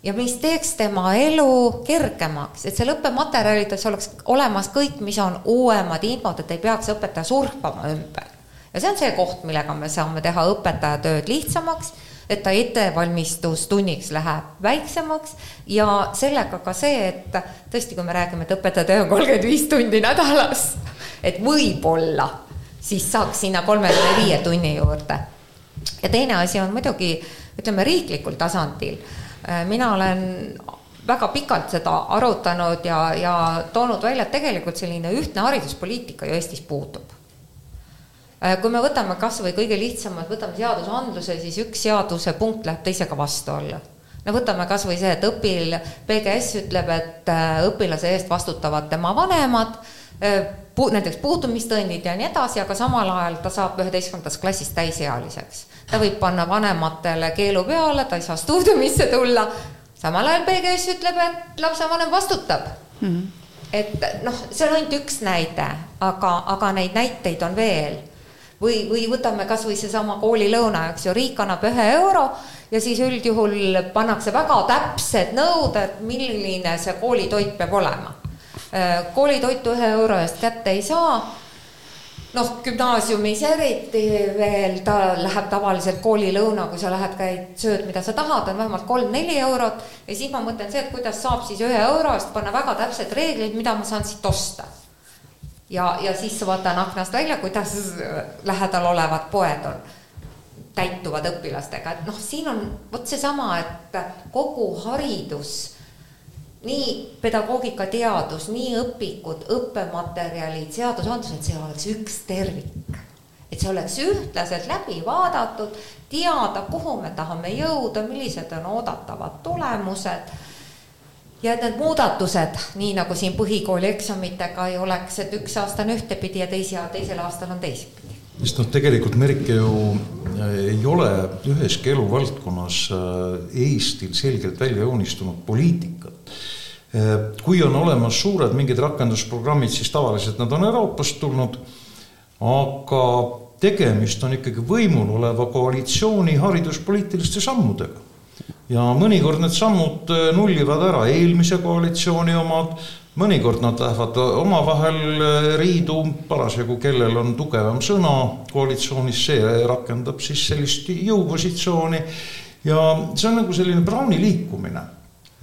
ja mis teeks tema elu kergemaks, et seal õppematerjalides oleks olemas kõik, mis on uuemad infod, et ei peaks õpetaja surfama ümber. ja see on see koht, millega me saame teha õpetaja tööd lihtsamaks, et ta ettevalmistustunniks läheb väiksemaks ja sellega ka see, et tõesti, kui me räägime, et õpetaja töö on kolmkümmend viis tundi nädalas, et võib-olla siis saaks sinna kolmekümne viie tunni juurde ja teine asi on muidugi ütleme riiklikul tasandil. Äh, mina olen väga pikalt seda arutanud ja, ja toonud välja, et tegelikult selline ühtne hariduspoliitika ju Eestis puudub. Äh, kui me võtame kasvõi kõige lihtsamad, võtame seadusandluse, siis üks seaduse punkt läheb teisega vastuollu no võtame kasvõi see, et õpil, PGS ütleb, et äh, õpilase eest vastutavad tema vanemad näiteks puudumistõendid ja nii edasi, aga samal ajal ta saab üheteistkümnendas klassis täisealiseks. Ta võib panna vanematele keelu peale, ta ei saa stuudiumisse tulla, samal ajal PGS ütleb, et lapsevanem vastutab mm. -hmm. et noh, see on ainult üks näide, aga, aga neid näiteid on veel. või, või võtame kas või seesama koolilõuna, eks ju, riik annab ühe euro ja siis üldjuhul pannakse väga täpsed nõuded, milline see koolitoit peab olema koolitoitu ühe euro eest kätte ei saa. Noh, gümnaasiumis eriti veel, ta läheb tavaliselt koolilõuna, kui sa lähed, käid, sööd, mida sa tahad, on vähemalt kolm-neli eurot. ja siis ma mõtlen see, et kuidas saab siis ühe euro eest panna väga täpsed reeglid, mida ma saan siit osta. ja, ja siis vaatan aknast välja, kuidas lähedal olevad poed on täituvad õpilastega, et noh, siin on vot seesama, et kogu haridus nii pedagoogikateadus, nii õpikud, õppematerjalid, seadusandlus, et see oleks üks tervik. et see oleks ühtlaselt läbi vaadatud, teada, kuhu me tahame jõuda, millised on oodatavad tulemused. ja et need muudatused, nii nagu siin põhikooli eksamitega ei oleks, et üks aasta on ühtepidi ja teise, teisel aastal on teistpidi sest noh, tegelikult Merike ju äh, ei ole üheski eluvaldkonnas äh, Eestil selgelt välja joonistunud poliitikat kui on olemas suured mingid rakendusprogrammid, siis tavaliselt nad on Euroopast tulnud, aga tegemist on ikkagi võimul oleva koalitsiooni hariduspoliitiliste sammudega. ja mõnikord need sammud äh, nullivad ära eelmise koalitsiooni omad, mõnikord nad lähevad omavahel äh, riidu, parasjagu kellel on tugevam sõna koalitsioonis, see rakendab siis sellist jõupositsiooni ja see on nagu selline Browni liikumine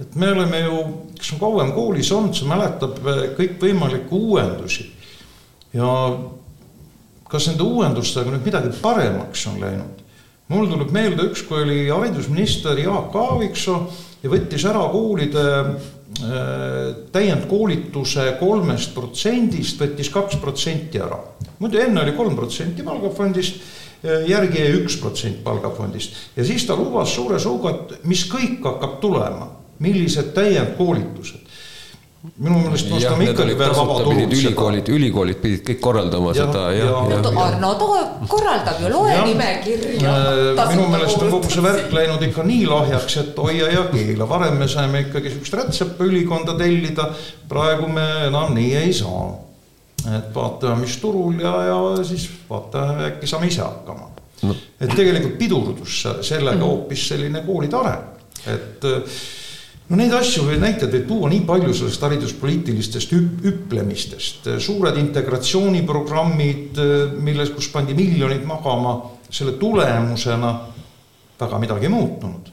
et me oleme ju, kes on kauem koolis olnud, see mäletab eh, kõikvõimalikke uuendusi. ja kas nende uuendustega nüüd midagi paremaks on läinud? mul tuleb meelde üks, kui oli haridusminister Jaak Aaviksoo ja võttis ära koolide äh, täiendkoolituse kolmest protsendist, võttis kaks protsenti ära. muidu enne oli kolm protsenti palgafondist, eh, järgi jäi üks protsent palgafondist ja siis ta lubas suure suuga, et mis kõik hakkab tulema millised täiendkoolitused? Minu meelest me ostame ikkagi veel vabaturult ülikoolid, ülikoolid pidid kõik korraldama ja, seda ja, ja, ja, ja. Arno Too korraldab ju, loe nimekirja. Äh, minu meelest on kogu see värk läinud ikka nii lahjaks, et hoia ja keela, varem me saime ikkagi siukest rätsepaülikonda tellida, praegu me enam nii ei saa. et vaatame, mis turul ja, ja siis vaatame, äkki saame ise hakkama. No.. et tegelikult pidurdus sellega mhm. hoopis selline koolide areng, et no neid asju või näiteid võib tuua nii palju sellest hariduspoliitilistest hüp-, hüplemistest, suured integratsiooniprogrammid, milles, kus pandi miljonid magama, selle tulemusena väga midagi muutunud.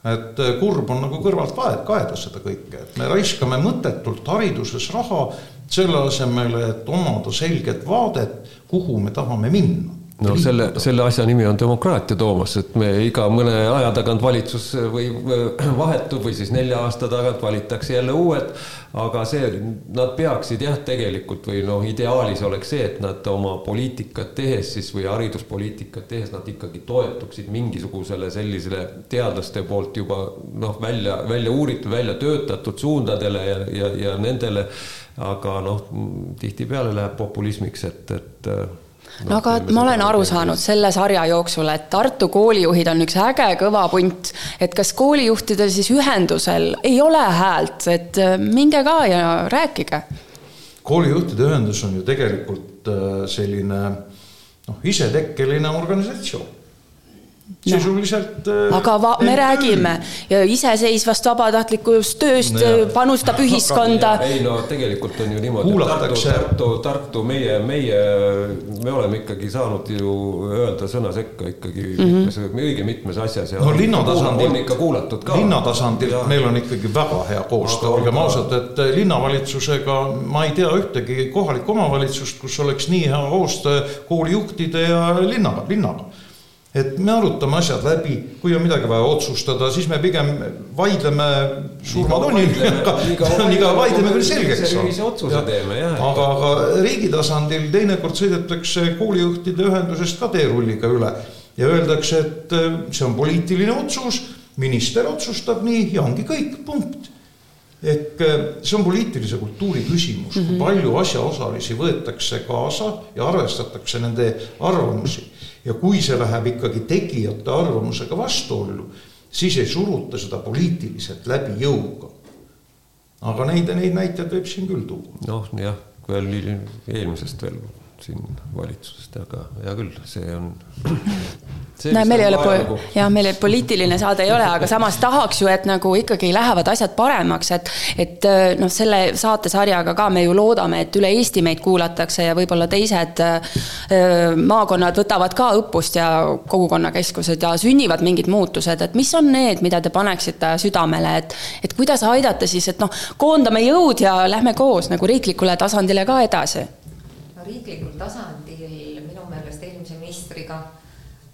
et kurb on nagu kõrvalt vaed, kaeda seda kõike, et me raiskame mõttetult hariduses raha selle asemel, et omada selget vaadet, kuhu me tahame minna no selle, selle asja nimi on demokraatia, Toomas, et me iga mõne aja tagant valitsus või vahetub või siis nelja aasta tagant valitakse jälle uued. aga see, nad peaksid jah, tegelikult või noh, ideaalis oleks see, et nad oma poliitikat tehes siis või hariduspoliitikat tehes nad ikkagi toetuksid mingisugusele sellisele teadlaste poolt juba noh, välja, välja uuritud, välja töötatud suundadele ja, ja, ja nendele. aga noh, tihtipeale läheb populismiks, et, et no aga ma olen aru saanud selle sarja jooksul, et Tartu koolijuhid on üks äge kõva punt, et kas koolijuhtidel siis ühendusel ei ole häält, et äh, minge ka ja rääkige. koolijuhtide ühendus on ju tegelikult äh, selline noh, isetekkeline organisatsioon. Sisuliselt no.. aga va, me räägime iseseisvast vabatahtlikust tööst no., panustab ühiskonda. ei no tegelikult on ju niimoodi, Tartu, Tartu, Tartu, meie, meie, me oleme ikkagi saanud ju öelda sõna sekka ikkagi mm -hmm. mitmes, õige mitmes asjas ja no linna tasandil on ikka kuulatud ka. linna tasandil meil on ikkagi väga hea koostöö, olgem ausad, et linnavalitsusega ma ei tea ühtegi kohalikku omavalitsust, kus oleks nii hea koostöö koolijuhtide ja linnaga, linnaga et me arutame asjad läbi, kui on midagi vaja otsustada, siis me pigem vaidleme surmatunniga, nii kaua vaidleme, kuni selgeks on. aga, aga riigi tasandil teinekord sõidetakse koolijuhtide ühendusest ka teerulliga üle ja öeldakse, et äh, see on poliitiline otsus, minister otsustab nii ja ongi kõik, punkt. Ehk äh, see on poliitilise kultuuri küsimus mm, -hmm. kui mhm. palju asjaosalisi võetakse kaasa ja arvestatakse nende arvamusi ja kui see läheb ikkagi tegijate arvamusega vastuollu, siis ei suruta seda poliitiliselt läbi jõuga. aga neid, neid näiteid võib siin küll tuua. noh, jah, veel eelmisest veel siin valitsusest, aga hea küll, see on näe, meil ei ole, jah, meil poliitiline saade ei ole, aga samas tahaks ju, et nagu ikkagi lähevad asjad paremaks, et et äh, noh, selle saatesarjaga ka me ju loodame, et üle Eesti meid kuulatakse ja võib-olla teised äh, maakonnad võtavad ka õppust ja kogukonnakeskused ja sünnivad mingid muutused, et mis on need, mida te paneksite südamele, et et kuidas aidata siis, et noh, koondame jõud ja lähme koos nagu riiklikule tasandile ka edasi? No riiklikul tasandil minu meelest eelmise ministriga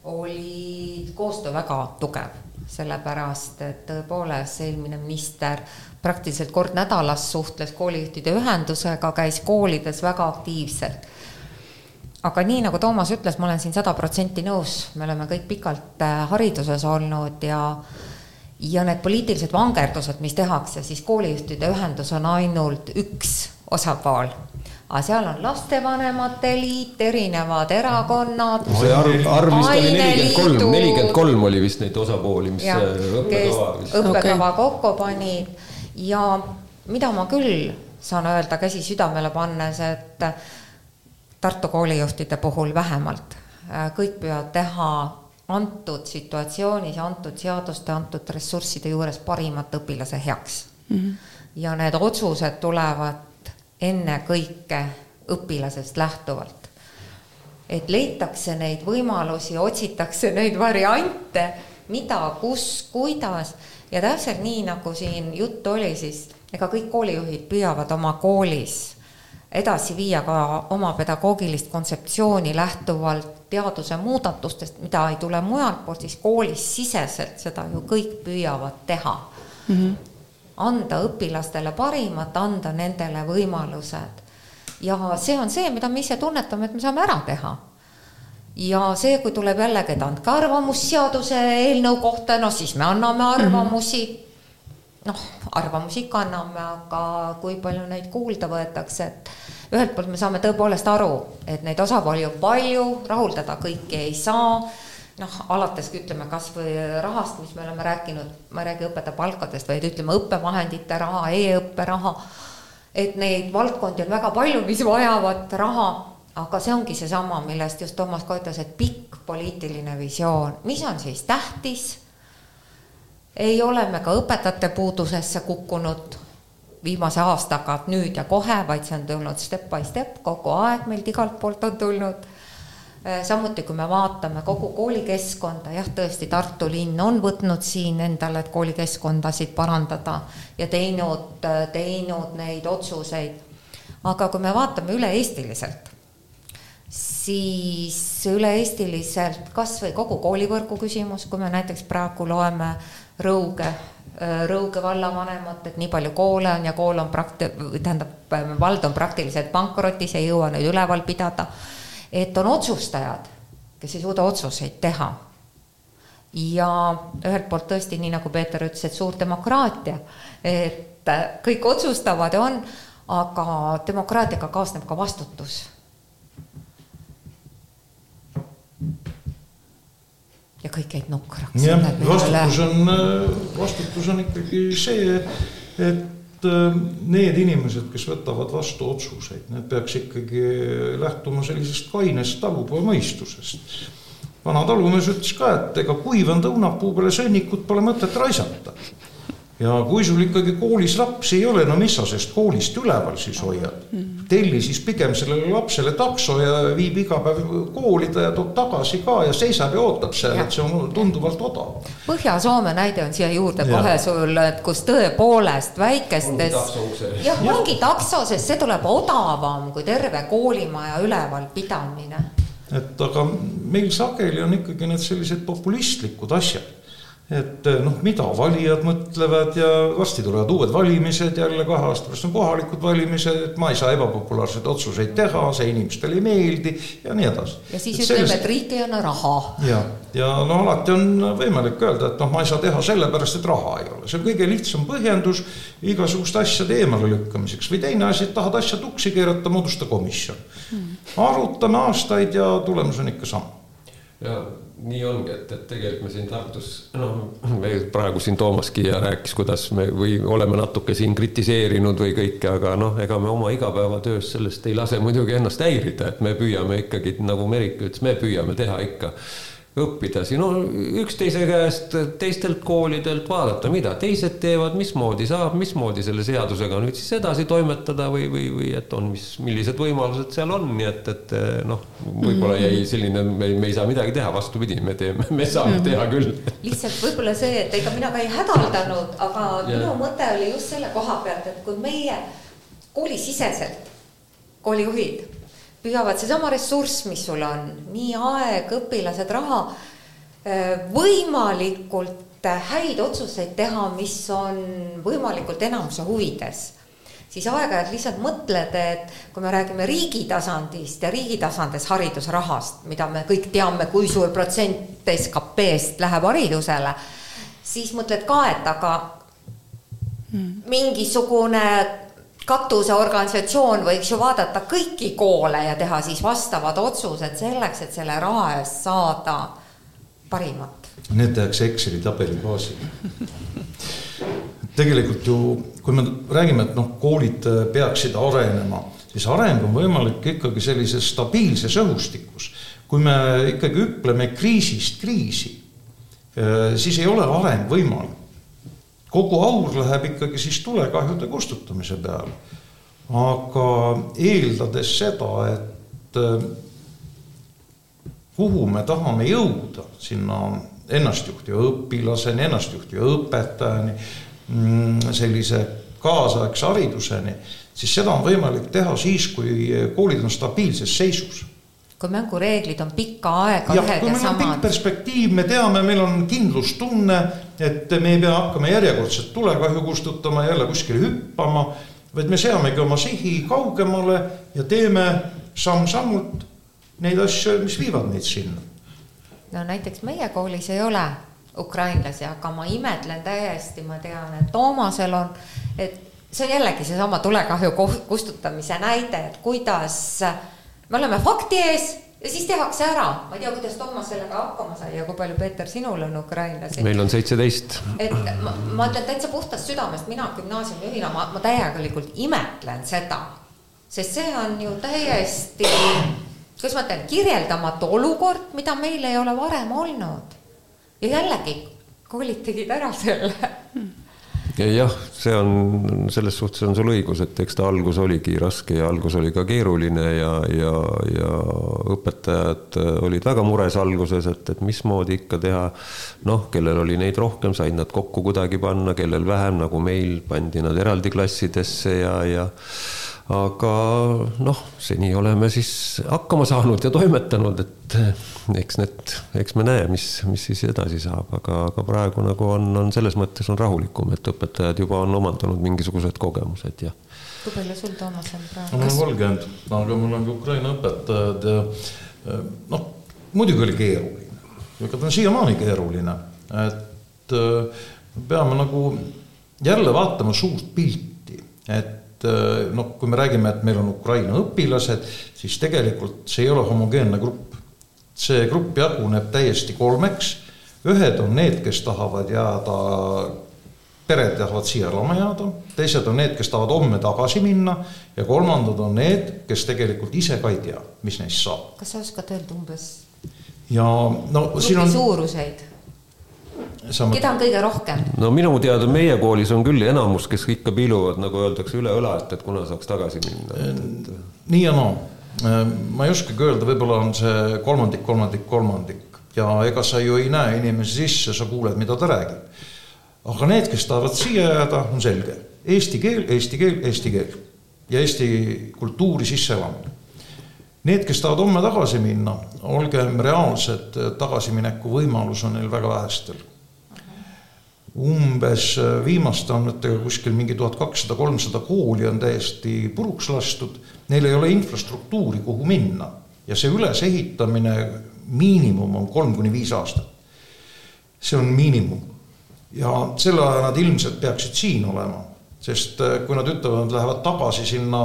oli koostöö väga tugev, sellepärast et tõepoolest eelmine minister praktiliselt kord nädalas suhtles koolijuhtide ühendusega, käis koolides väga aktiivselt. aga nii nagu Toomas ütles, ma olen siin sada protsenti nõus, me oleme kõik pikalt äh, hariduses olnud ja ja need poliitilised vangerdused, mis tehakse, siis koolijuhtide ühendus on ainult üks osapool aga seal on lastevanemate liit, erinevad erakonnad. see arv, arv vist oli nelikümmend kolm, nelikümmend kolm oli vist neid osapooli, mis ja, õppekava. õppekava okay. kokku panid ja mida ma küll saan öelda käsi südamele pannes, et Tartu koolijuhtide puhul vähemalt äh, kõik püüavad teha antud situatsioonis, antud seaduste, antud ressursside juures parimat õpilase heaks mm. -hmm. ja need otsused tulevad ennekõike õpilasest lähtuvalt. et leitakse neid võimalusi, otsitakse neid variante, mida, kus, kuidas ja täpselt nii, nagu siin juttu oli, siis ega kõik koolijuhid püüavad oma koolis edasi viia ka oma pedagoogilist kontseptsiooni lähtuvalt teaduse muudatustest, mida ei tule mujalt poolt, siis koolis siseselt seda ju kõik püüavad teha mm. -hmm anda õpilastele parimat, anda nendele võimalused. ja see on see, mida me ise tunnetame, et me saame ära teha. ja see, kui tuleb jällegi, et andke arvamus seaduse eelnõu kohta, no siis me anname arvamusi mm. -hmm. noh, arvamusi ikka anname, aga kui palju neid kuulda võetakse, et ühelt poolt me saame tõepoolest aru, et neid osapooli on palju, rahuldada kõiki ei saa noh, alates ütleme kasvõi rahast, mis me oleme rääkinud, ma ei räägi õpetaja palkadest, vaid ütleme õppevahendite raha e, e-õppe raha. et neid valdkondi on väga palju, mis vajavad raha, aga see ongi seesama, millest just Toomas ka ütles, et pikk poliitiline visioon, mis on siis tähtis. ei ole me ka õpetajate puudusesse kukkunud viimase aastaga nüüd ja kohe, vaid see on tulnud step by step kogu aeg meilt igalt poolt on tulnud samuti, kui me vaatame kogu koolikeskkonda, jah, tõesti, Tartu linn on võtnud siin endale, koolikeskkondasid parandada ja teinud, äh, teinud neid otsuseid. aga kui me vaatame üle-eestiliselt, siis üle-eestiliselt kasvõi kogu koolivõrgu küsimus, kui me näiteks praegu loeme Rõuge äh, Rõuge vallavanemat, et nii palju koole on ja kool on prakti-, tähendab, vald on praktiliselt pankrotis, ei jõua neid üleval pidada et on otsustajad, kes ei suuda otsuseid teha. ja ühelt poolt tõesti, nii nagu Peeter ütles, et suur demokraatia, et kõik otsustavad ja on, aga demokraatiaga kaasneb ka vastutus. ja kõik jäid nukraks. jah, vastutus on, vastutus on ikkagi see, et need inimesed, kes võtavad vastu otsuseid, need peaks ikkagi lähtuma sellisest kainest talupojamõistusest. vana talumees ütles ka, et ega kuivanud õunapuu peale sõnnikut pole mõtet raisata ja kui sul ikkagi koolis lapsi ei ole, no mis sa sellest koolist üleval siis hoiad? telli siis pigem sellele lapsele takso ja viib iga päev kooli ta ja toob tagasi ka ja seisab ja ootab seal, et see on tunduvalt odavam. Põhja-Soome näide on siia juurde ja. kohe sul, et kus tõepoolest väikestes. jah, ongi takso, sest see tuleb odavam kui terve koolimaja ülevalpidamine. et aga meil sageli on ikkagi need sellised populistlikud asjad et eh, noh, mida valijad mõtlevad ja varsti tulevad uued valimised jälle, kahe aasta pärast on kohalikud valimised, et ma ei saa ebapopulaarseid otsuseid teha, see inimestele ei meeldi ja nii edasi. ja siis ütleme sellest..., et riik ei anna raha. ja, ja no alati on võimalik öelda, et noh, ma ei saa teha sellepärast, et raha ei ole, see on kõige lihtsam põhjendus igasuguste asjade eemale lükkamiseks või teine asi, et tahad asja tuksi keerata, moodusta komisjon hmm.. arutame aastaid ja tulemus on ikka sama. ja nii ongi, et, et tegelikult me siin Tartus, noh, me praegu siin Toomaski ja rääkis, kuidas me või oleme natuke siin kritiseerinud või kõike, aga noh, ega me oma igapäevatöös sellest ei lase muidugi ennast häirida, et me püüame ikkagi, nagu Merike ütles, me püüame teha ikka õppida siin no, üksteise käest, teistelt koolidelt, vaadata, mida teised teevad, mismoodi saab, mismoodi selle seadusega nüüd siis edasi toimetada või, või, või et on, mis, millised võimalused seal on, nii et, et noh, võib-olla jäi selline, me, me ei saa midagi teha, vastupidi, me teeme, me saame teha küll. lihtsalt võib-olla see, et ega mina ka ei hädaldanud, aga ja. minu mõte oli just selle koha pealt, et kui meie koolisiseselt, koolijuhid püüavad seesama ressurss, mis sul on, nii aeg, õpilased, raha, äh, võimalikult häid otsuseid teha, mis on võimalikult enamuse huvides siis aeg-ajalt lihtsalt mõtled, et kui me räägime riigi tasandist ja riigi tasandis haridusrahast, mida me kõik teame, kui suur protsent SKP-st läheb haridusele, siis mõtled ka, et aga hmm. mingisugune katuseorganisatsioon võiks ju vaadata kõiki koole ja teha siis vastavad otsused selleks, et selle raha eest saada parimat. Need tehakse Exceli tabeli baasil. tegelikult ju, kui me räägime, et noh, koolid peaksid arenema, siis areng on võimalik ikkagi sellises stabiilses õhustikus. kui me ikkagi hüpleme kriisist kriisi, eh, siis ei ole areng võimalik kogu aur läheb ikkagi siis tulekahjude kustutamise peale. aga eeldades seda, et äh, kuhu me tahame jõuda, sinna ennastjuhtiva õpilaseni, ennastjuhtiva õpetajani, mm, sellise kaasaegse hariduseni, siis seda on võimalik teha siis, kui koolid on stabiilses seisus kui mängureeglid on pikka aega ühed ja samad. perspektiiv, me teame, meil on kindlustunne, et me ei pea hakkama järjekordset tulekahju kustutama, jälle kuskile hüppama, vaid me seamegi oma sihi kaugemale ja teeme samm-sammult neid asju, mis viivad meid sinna. no näiteks meie koolis ei ole ukrainlasi, aga ma imetlen täiesti, ma tean, et Toomasel on, et see on jällegi seesama tulekahju kustutamise näide, et kuidas me oleme fakti ees ja siis tehakse ära, ma ei tea, kuidas Toomas sellega hakkama sai ja kui palju, Peeter, sinul on ukrainlasi? meil on seitseteist. et ma, ma ütlen täitsa puhtast südamest, mina gümnaasiumijuhina, ma, ma täielikult imetlen seda, sest see on ju täiesti, kuidas ma ütlen, kirjeldamatu olukord, mida meil ei ole varem olnud. ja jällegi, koolid tegid ära selle hmm jah, see on, selles suhtes on sul õigus, et eks ta algus oligi raske ja algus oli ka keeruline ja, ja, ja õpetajad olid väga mures alguses, et, et mismoodi ikka teha. noh, kellel oli neid rohkem, said nad kokku kuidagi panna, kellel vähem, nagu meil, pandi nad eraldi klassidesse ja, ja aga noh, seni oleme siis hakkama saanud ja toimetanud, et eks need, eks me näe, mis, mis siis edasi saab, aga, aga praegu nagu on, on selles mõttes on rahulikum, et õpetajad juba on omandanud mingisugused kogemused ja. kui palju sul, Toomas, on praegu? mul on kolmkümmend, aga mul on ka Ukraina õpetajad ja eh, noh, muidugi oli keeruline, ega ta on siiamaani keeruline, et eh, peame nagu jälle vaatama suurt pilti, et et noh, kui me räägime, et meil on Ukraina õpilased, siis tegelikult see ei ole homogeenne grupp. see grupp jaguneb täiesti kolmeks, ühed on need, kes tahavad jääda, pered tahavad siia elama jääda, teised on need, kes tahavad homme tagasi minna ja kolmandad on need, kes tegelikult ise ka ei tea, mis neist saab. kas sa oskad öelda umbes ja no siin on. suuruseid keda on kõige rohkem? no minu teada meie koolis on küll enamus, kes ikka piiluvad, nagu öeldakse, üle õla, et, et kuna saaks tagasi minna et.... nii ja naa no., ma ei oskagi öelda, võib-olla on see kolmandik, kolmandik, kolmandik ja ega sa ju ei näe inimesi sisse, sa kuuled, mida ta räägib. aga need, kes tahavad siia jääda, on selge, eesti keel, eesti keel, eesti keel ja eesti kultuuri sisseelamine. Need, kes tahavad homme tagasi minna, olgem reaalsed, tagasimineku võimalus on neil väga vähestel. Umbes viimaste andmetega kuskil mingi tuhat kakssada, kolmsada kooli on täiesti puruks lastud, neil ei ole infrastruktuuri, kuhu minna. Ja see ülesehitamine miinimum on kolm kuni viis aastat. see on miinimum. Ja selle aja nad ilmselt peaksid siin olema, sest äh, kui nad ütlevad, nad lähevad tagasi sinna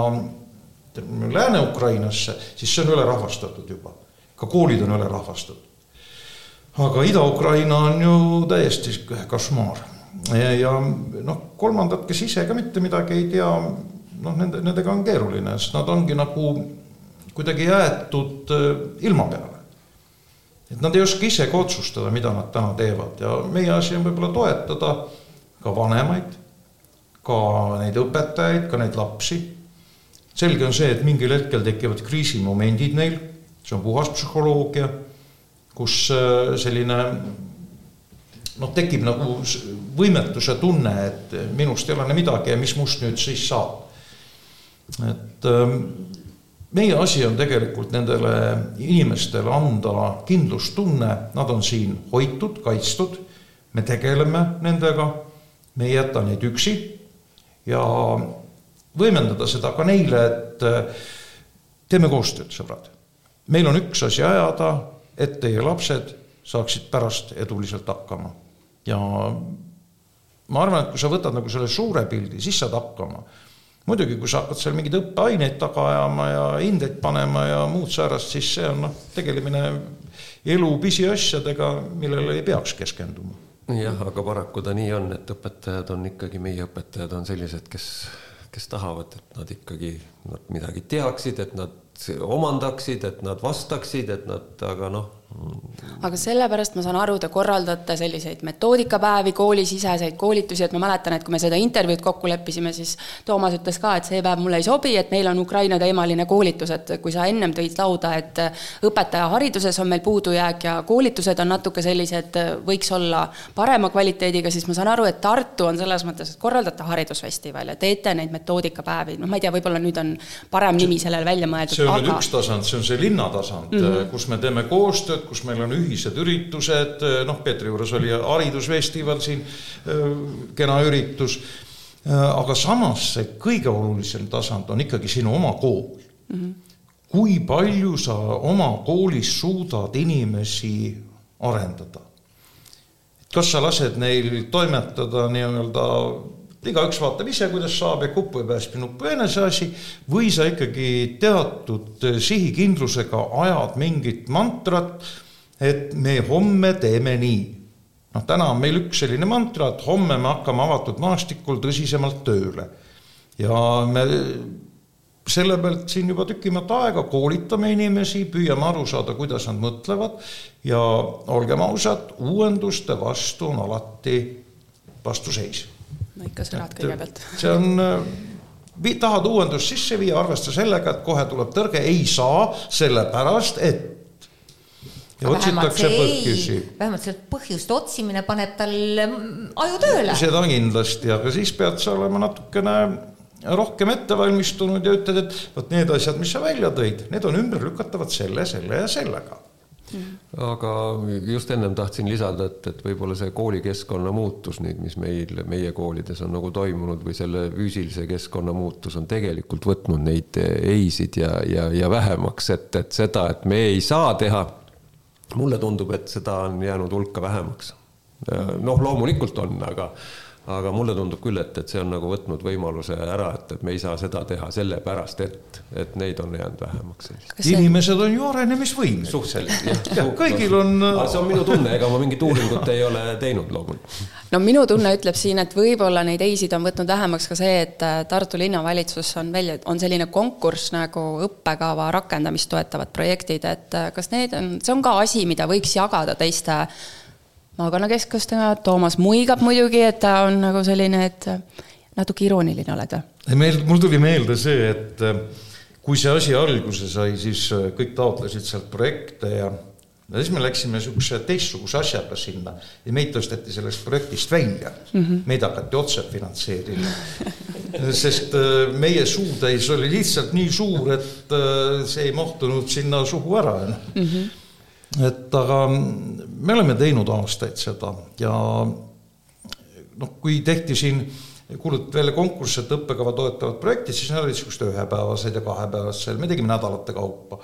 Lääne-Ukrainasse, siis see on ülerahvastatud juba, ka koolid on ülerahvastatud aga Ida-Ukraina on ju täiesti košmaar ja, ja noh, kolmandad, kes ise ka mitte midagi ei tea, noh, nende, nendega on keeruline, sest nad ongi nagu kuidagi jäetud äh, ilma peale. et nad ei oska isegi otsustada, mida nad täna teevad ja meie asi on võib-olla toetada ka vanemaid, ka neid õpetajaid, ka neid lapsi. Selge on see, et mingil hetkel tekivad kriisimomendid neil, see on puhas psühholoogia kus äh, selline noh, tekib nagu võimetuse tunne, et minust ei ole midagi ja mis must nüüd siis saab. et ähm, meie asi on tegelikult nendele inimestele anda kindlustunne, nad on siin hoitud, kaitstud, me tegeleme nendega, me ei jäta neid üksi. Ja võimendada seda ka neile, et äh, teeme koostööd, sõbrad. meil on üks asi ajada et teie lapsed saaksid pärast eduliselt hakkama. ja ma arvan, et kui sa võtad nagu selle suure pildi, siis saad hakkama. muidugi, kui sa hakkad seal mingeid õppeaineid taga ajama ja hindeid panema ja muud säärast, siis see on noh, tegelemine elu pisiasjadega, millele ei peaks keskenduma. jah, aga paraku ta nii on, et õpetajad on ikkagi, meie õpetajad on sellised, kes, kes tahavad, et nad ikkagi nad midagi teaksid, et nad omandaksid, et nad vastaksid, et nad, aga noh. Aga sellepärast ma saan aru, te korraldate selliseid metoodikapäevi, koolisiseseid koolitusi, et ma mäletan, et kui me seda intervjuud kokku leppisime, siis Toomas ütles ka, et see päev mulle ei sobi, et meil on Ukraina teemaline koolitus, et kui sa ennem tõid lauda, et õpetajahariduses on meil puudujääk ja koolitused on natuke sellised, võiks olla parema kvaliteediga, siis ma saan aru, et Tartu on selles mõttes, et korraldate haridusfestivale, teete neid metoodikapäevi, noh, ma ei tea, võib-olla nüüd on parem nimi sellele välja mõeldud on nüüd üks tasand, see on see linnatasand mm, -hmm. kus me teeme koostööd, kus meil on ühised üritused, noh, Peetri juures oli haridusfestival siin, äh, kena üritus, äh, aga samas see kõige olulisem tasand on ikkagi sinu oma kool mm. -hmm. kui palju sa oma koolis suudad inimesi arendada? kas sa lased neil toimetada nii-öelda igaüks vaatab ise, kuidas saab ja kupp või päästmi nuppu eneseasi, või sa ikkagi teatud sihikindlusega ajad mingit mantrat, et me homme teeme nii. noh, täna on meil üks selline mantra, et homme me hakkame avatud maastikul tõsisemalt tööle. ja me selle pealt siin juba tükimat aega koolitame inimesi, püüame aru saada, kuidas nad mõtlevad ja olgem ausad, uuenduste vastu on alati vastuseis no ikka sõnad kõigepealt. see on äh, tahad uuendust sisse viia, arvesta sellega, et kohe tuleb tõrge, ei saa, sellepärast et. ja otsitakse põhjusi. vähemalt see põhjuste otsimine paneb tal mm, aju tööle. seda kindlasti, aga siis pead sa olema natukene rohkem ettevalmistunud ja ütled, et vot need asjad, mis sa välja tõid, need on ümberlükatavad selle, selle ja sellega aga just ennem tahtsin lisada, et, et võib-olla see koolikeskkonna muutus nüüd, mis meil, meie koolides on nagu toimunud või selle füüsilise keskkonna muutus on tegelikult võtnud neid ei-sid ja, ja, ja vähemaks, et, et seda, et me ei saa teha. mulle tundub, et seda on jäänud hulka vähemaks. noh, loomulikult on, aga, aga mulle tundub küll, et, et see on nagu võtnud võimaluse ära, et, et me ei saa seda teha sellepärast, et, et neid on jäänud vähemaks. Inimesed on ju arenemisvõimelised. suhteliselt, jah. kõigil on. see on minu tunne, ega ma mingit uuringut ei ole teinud loomulikult. no minu tunne ütleb siin, et võib-olla neid ei-sid on võtnud vähemaks ka see, et äh, Tartu linnavalitsus on välja, on selline konkurss nagu õppekava rakendamist toetavad projektid, et äh, kas need on, see on ka asi, mida võiks jagada teiste maakonnakeskustega, Toomas muigab muidugi, et ta on nagu selline, et natuke irooniline oled või? meil, mul tuli meelde see, et äh, kui see asi alguse sai, siis äh, kõik taotlesid sealt projekte ja ja siis me läksime niisuguse teistsuguse asjaga sinna ja meid tõsteti sellest projektist välja mm. -hmm. meid hakati otse finantseerima sest äh, meie suutäis oli lihtsalt nii suur, et see ei mahtunud sinna suhu ära enam mm. -hmm et aga me oleme teinud aastaid seda ja noh, kui tehti siin, kuulutati välja konkurss, et õppekava toetavad projektid, siis need olid niisugused ühepäevased ja kahepäevased, me tegime nädalate kaupa.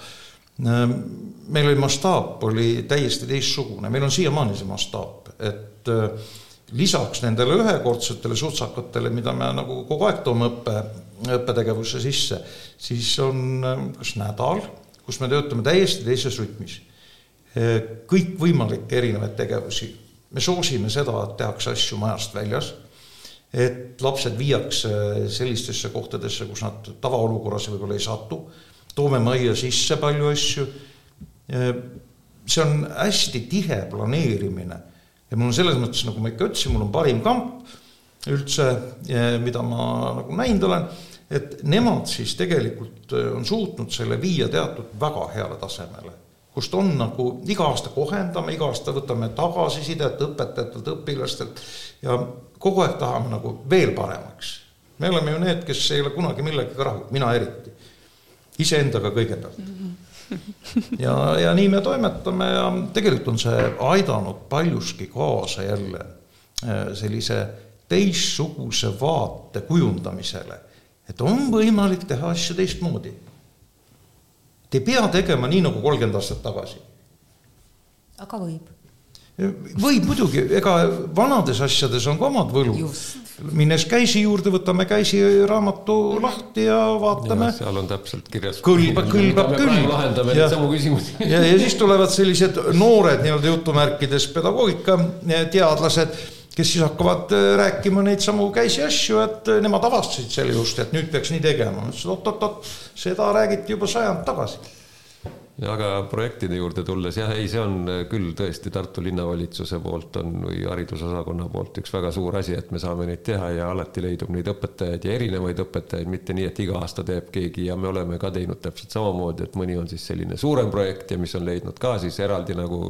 meil oli mastaap, oli täiesti teistsugune, meil on siiamaani see mastaap, et äh, lisaks nendele ühekordsetele sutsakatele, mida me nagu kogu aeg toome õppe, õppetegevusse sisse, siis on äh, kas nädal, kus me töötame täiesti teises rütmis kõikvõimalikke erinevaid tegevusi. me soosime seda, et tehakse asju majast väljas, et lapsed viiakse sellistesse kohtadesse, kus nad tavaolukorras võib-olla ei satu, toome majja sisse palju asju, see on hästi tihe planeerimine. Ja mul on selles mõttes, nagu ma ikka ütlesin, mul on parim kamp üldse, mida ma nagu näinud olen, et nemad siis tegelikult on suutnud selle viia teatud väga heale tasemele kust on nagu iga aasta kohendame, iga aasta võtame tagasisidet õpetajatelt, õpilastelt ja kogu aeg tahame nagu veel paremaks. me oleme ju need, kes ei ole kunagi millegagi rahul, mina eriti. iseendaga kõigepealt. ja, ja nii me toimetame ja tegelikult on see aidanud paljuski kaasa jälle äh, sellise teistsuguse vaate kujundamisele, et on võimalik teha asju teistmoodi Te ei pea tegema nii, nagu kolmkümmend aastat tagasi. aga võib. võib muidugi, ega vanades asjades on ka omad võlud. minnes käisi juurde, võtame käisi raamatu lahti ja vaatame. seal on täpselt kirjas. kõlbab, kõlbab küll. lahendame neid samu küsimusi. ja, ja siis tulevad sellised noored nii-öelda jutumärkides pedagoogika teadlased kes siis hakkavad äh, rääkima neid samu käisi asju, et äh, nemad avastasid selle just, et nüüd peaks nii tegema. ma ütlesin oot-oot-oot, seda räägiti juba sajand tagasi. aga projektide juurde tulles jah, ei, see on äh, küll tõesti Tartu linnavalitsuse poolt on või haridusosakonna poolt üks väga suur asi, et me saame neid teha ja alati leidub neid õpetajaid ja erinevaid õpetajaid, mitte nii, et iga aasta teeb keegi ja me oleme ka teinud täpselt samamoodi, et mõni on siis selline suurem projekt ja mis on leidnud ka siis eraldi nagu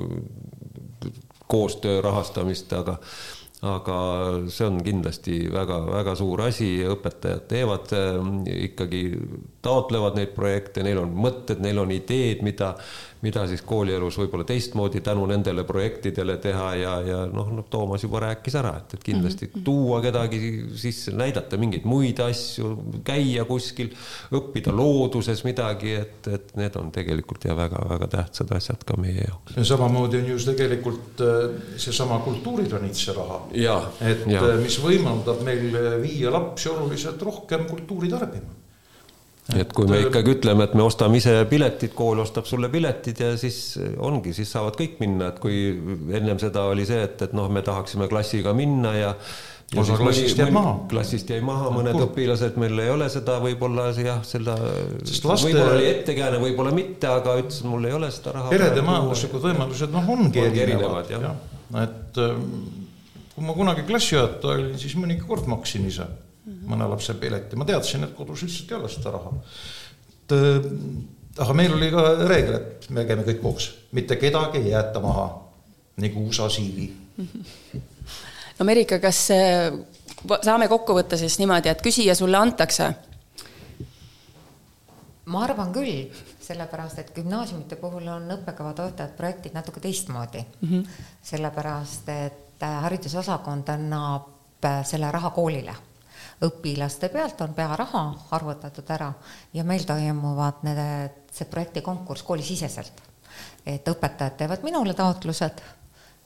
koostöö rahastamist, aga aga see on kindlasti väga-väga suur asi, õpetajad teevad äh, ikkagi, taotlevad neid projekte, neil on mõtted, neil on ideed, mida mida siis koolielus võib-olla teistmoodi tänu nendele projektidele teha ja, ja noh, noh, Toomas juba rääkis ära, et, et kindlasti mm -hmm. tuua kedagi sisse, näidata mingeid muid asju, käia kuskil, õppida looduses midagi, et, et need on tegelikult ja väga-väga tähtsad asjad ka meie jaoks. samamoodi on ju tegelikult äh, seesama kultuuriranitsa raha. et ja. Äh, mis võimaldab meil viia lapsi oluliselt rohkem kultuuri tarbima nii et kui me ikkagi ütleme, et me ostame ise piletid, kool ostab sulle piletid ja siis ongi, siis saavad kõik minna, et kui ennem seda oli see, et, et noh, me tahaksime klassiga minna ja osa klassist jääb maha. klassist jäi maha, mõned Kuh. õpilased, meil ei ole seda võib-olla jah, seda laste... võib-olla oli ettekääne, võib-olla mitte, aga ütles, et mul ei ole seda raha. perede majanduslikud võimalused, noh, ongi erinevad, jah ja.. et ähm, kui ma kunagi klassijuhataja olin, siis mõnikord maksin ise. Mõne lapse pileti, ma teadsin, et kodus lihtsalt ei ole seda raha. et äh, aga meil oli ka reegel, et me käime kõik koos, mitte kedagi ei jäeta maha, nagu USA siili. no Merike, kas saame kokku võtta siis niimoodi, et küsija sulle antakse? ma arvan küll, sellepärast et gümnaasiumite puhul on õppekava toetajad projektid natuke teistmoodi mm. -hmm. sellepärast, et äh, haridusosakond annab äh, selle raha koolile õpilaste pealt on pearaha arvutatud ära ja meil toimuvad need, see projektikonkurss koolisiseselt. et õpetajad teevad minule taotlused,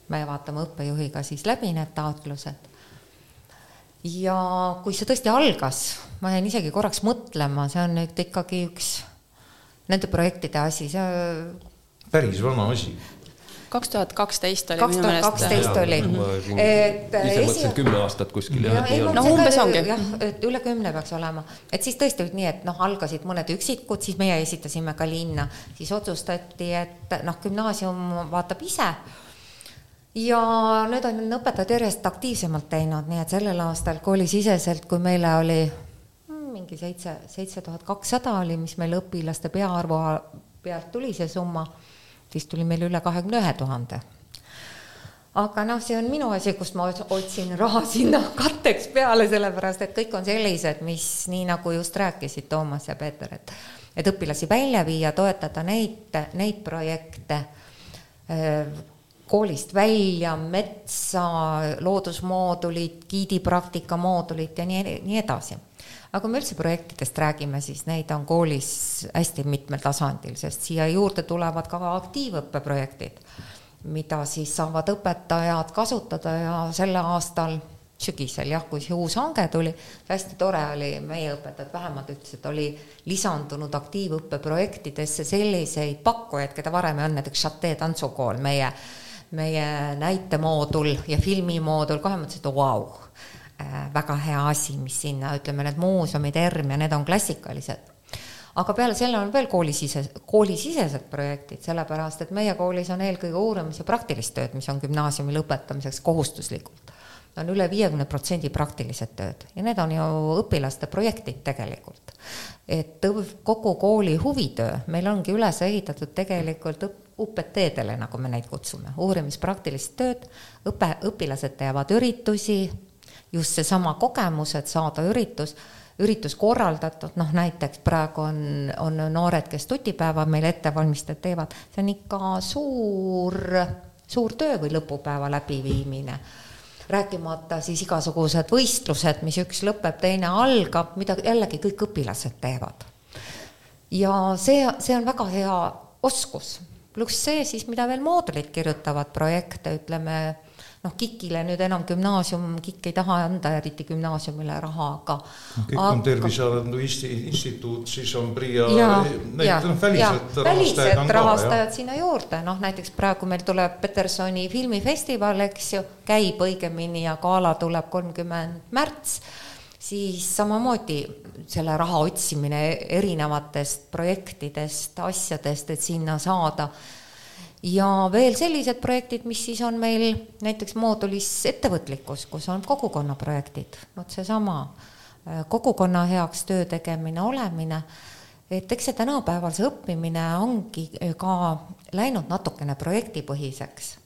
me vaatame õppejuhiga siis läbi need taotlused ja kui see tõesti algas, ma jäin isegi korraks mõtlema, see on nüüd ikkagi üks nende projektide asi, see päris vana asi kaks tuhat kaksteist oli kaks tuhat kaksteist oli. et ise mõtlesin kümme aastat kuskil jah, et nii on. no umbes ongi. jah, et üle kümne peaks olema, et siis tõesti oli nii, et noh, algasid mõned üksikud, siis meie esitasime ka linna, siis otsustati, et noh, gümnaasium vaatab ise ja nüüd on õpetajad järjest aktiivsemalt teinud, nii et sellel aastal koolisiseselt, kui meile oli hmm, mingi seitse, seitse tuhat kakssada oli, mis meil õpilaste peaarvu pealt tuli see summa siis tuli meil üle kahekümne ühe tuhande. aga noh, see on minu asi, kust ma otsin raha sinna katteks peale, sellepärast et kõik on sellised, mis nii nagu just rääkisid Toomas ja Peeter, et et õpilasi välja viia, toetada neid, neid projekte koolist välja, metsa, loodusmoodulid, giidipraktika moodulid ja nii, nii edasi aga kui me üldse projektidest räägime, siis neid on koolis hästi mitmel tasandil, sest siia juurde tulevad ka aktiivõppeprojektid, mida siis saavad õpetajad kasutada ja sel aastal sügisel jah, kui see uus hange tuli, hästi tore oli, meie õpetajad vähemalt ütlesid, oli lisandunud aktiivõppeprojektidesse selliseid pakkujaid, keda varem ei olnud, näiteks Chate tantsukool, meie, meie näitemoodul ja filmimoodul, kohe mõtlesin, et vau wow väga hea asi, mis sinna, ütleme, need muuseumid, ERM ja need on klassikalised. aga peale selle on veel koolisise, koolisisesed projektid, sellepärast et meie koolis on eelkõige uurimis- ja praktilist tööd, mis on gümnaasiumi lõpetamiseks kohustuslikult. on üle viiekümne protsendi praktilised tööd ja need on ju õpilaste projektid tegelikult. et kogu kooli huvitöö meil ongi üles ehitatud tegelikult õp-, UPT-dele, nagu me neid kutsume, uurimispraktilist tööd, õpe, õpilased teevad üritusi, just seesama kogemus, et saada üritus, üritus korraldatud, noh näiteks praegu on, on noored, kes tutipäeva meil ettevalmistajad teevad, see on ikka suur, suur töö või lõpupäeva läbiviimine. Rääkimata siis igasugused võistlused, mis üks lõpeb, teine algab, mida jällegi kõik õpilased teevad. ja see, see on väga hea oskus, pluss see siis, mida veel moodulid kirjutavad projekte, ütleme noh, KIK-ile nüüd enam gümnaasium, KIK ei taha anda eriti gümnaasiumile raha, aga aga, on Tervise Arengu Instituut, siis on PRIA, need noh, välised rahastajad on ka. rahastajad sinna juurde, noh näiteks praegu meil tuleb Petersoni filmifestival, eks ju, käib õigemini ja gala tuleb kolmkümmend märts. Siis samamoodi selle raha otsimine erinevatest projektidest, asjadest, et sinna saada ja veel sellised projektid, mis siis on meil näiteks moodulis ettevõtlikkus, kus on kogukonnaprojektid, vot seesama äh, kogukonna heaks töö tegemine, olemine, et eks see tänapäeval see õppimine ongi äh, ka läinud natukene projektipõhiseks.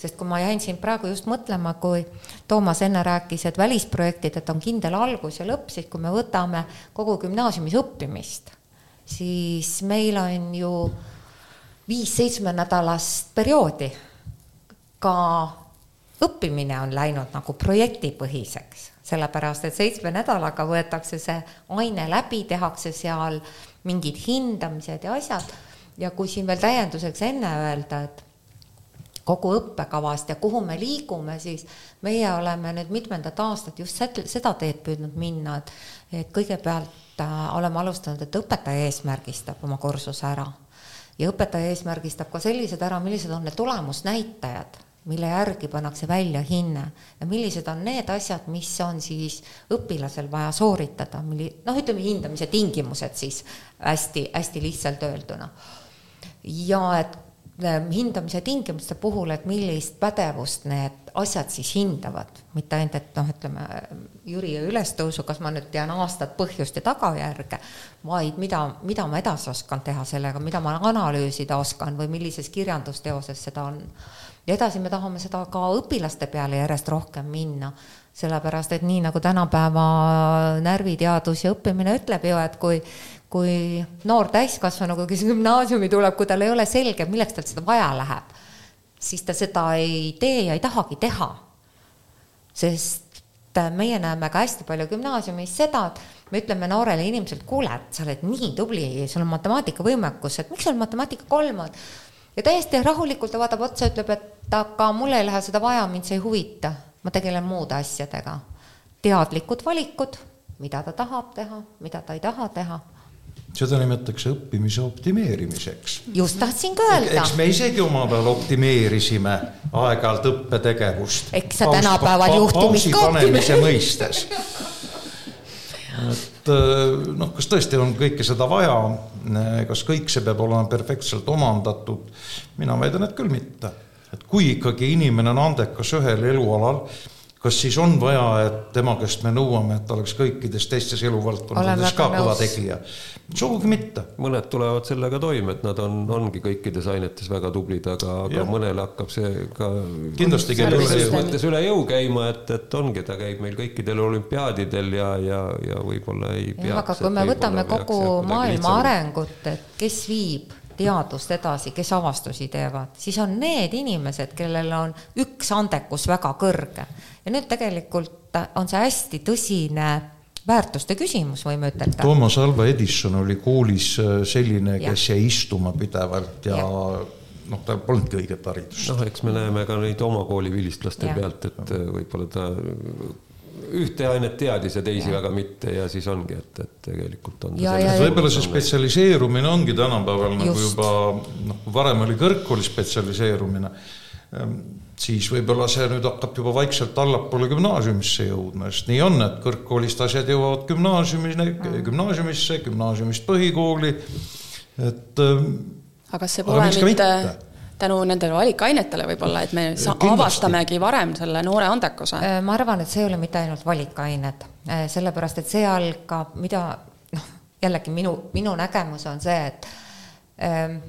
Sest kui ma jäin siin praegu just mõtlema, kui Toomas enne rääkis, et välisprojektid, et on kindel algus ja lõpp, siis kui me võtame kogu gümnaasiumis õppimist, siis meil on ju viis seitsmenädalast perioodi. Ka õppimine on läinud nagu projektipõhiseks, sellepärast et seitsme nädalaga võetakse see aine läbi, tehakse seal mingid hindamised ja asjad. Ja kui siin veel täienduseks enne öelda, et kogu õppekavast ja kuhu me liigume, siis meie oleme nüüd mitmendat aastat just seda teed püüdnud minna, et et kõigepealt äh, oleme alustanud, et õpetaja eesmärgistab oma kursuse ära ja õpetaja eesmärgistab ka sellised ära, millised on need tulemusnäitajad, mille järgi pannakse välja hinne ja millised on need asjad, mis on siis õpilasel vaja sooritada, milli-, noh, ütleme hindamise tingimused siis hästi-hästi lihtsalt öelduna. ja et hindamise tingimuste puhul, et millist pädevust need asjad siis hindavad, mitte ainult, et noh, ütleme Jüri ülestõusu, kas ma nüüd tean aastat põhjust ja tagajärge, vaid mida, mida ma edasi oskan teha sellega, mida ma analüüsida oskan või millises kirjandusteoses seda on. ja edasi me tahame seda ka õpilaste peale järjest rohkem minna, sellepärast et nii nagu tänapäeva närviteadus ja õppimine ütleb ju, et kui kui noor täiskasvanu, kes gümnaasiumi tuleb, kui tal ei ole selge, milleks tal seda vaja läheb, siis ta seda ei tee ja ei tahagi teha. sest meie näeme ka hästi palju gümnaasiumis seda, et me ütleme noorele inimesele, kuule, et sa oled nii tubli, sul on matemaatikavõimekus, et miks sul matemaatika kolm on? ja täiesti rahulikult ta vaatab otsa, ütleb, et aga mul ei lähe seda vaja, mind see ei huvita, ma tegelen muude asjadega teadlikud valikud, mida ta tahab teha, mida ta ei taha teha seda nimetatakse õppimise optimeerimiseks. just tahtsingi öelda. eks me isegi omal ajal optimeerisime aeg-ajalt õppetegevust. eks sa tänapäeval juhtumist ka mõistes. et äh, noh, kas tõesti on kõike seda vaja, kas kõik see peab olema perfektselt omandatud? mina väidan, et küll mitte. et kui ikkagi inimene on andekas ühel elualal kas siis on vaja, et tema käest me nõuame, et ta oleks kõikides teistes eluvaldkondades ka kõva tegija? sugugi mitte. mõned tulevad sellega toime, et nad on, ongi kõikides ainetes väga tublid, aga, aga mõnele hakkab see ka kindlasti käib üle jõu. mõttes üle jõu käima, et, et ongi, ta käib meil kõikidel olümpiaadidel ja, ja, ja võib-olla ei peaks. aga kui me võtame kogu maailma arengut, et kes viib teadust edasi, kes avastusi teevad, siis on need inimesed, kellel on üks andekus väga kõrge. ja nüüd tegelikult on see hästi tõsine väärtuste küsimus, võime ütelda. Toomas Alva Edison oli koolis äh, selline, kes jäi istuma pidevalt ja, ja noh, tal polnudki õiget haridust. noh, eks me näeme ka neid oma kooli vilistlaste ja. pealt, et äh, võib-olla ta ühte ainet teadis ja teisi ja. väga mitte ja siis ongi, et, et tegelikult on. võib-olla see spetsialiseerumine ongi tänapäeval Just. nagu juba noh, varem oli kõrgkooli spetsialiseerumine, ehm, siis võib-olla see nüüd hakkab juba vaikselt allapoole gümnaasiumisse jõudma, sest nii on, et kõrgkoolist asjad jõuavad gümnaasiumisse, gümnaasiumisse, gümnaasiumist põhikooli, et. Ehm, aga kas see pole mitte, mitte tänu nendele valikainetele võib-olla, et me Kindlasti. avastamegi varem selle noore andekuse? Äh, ma arvan, et see ei ole mitte ainult valikained, äh, sellepärast et see algab, mida noh, jällegi minu, minu nägemus on see, et ähm,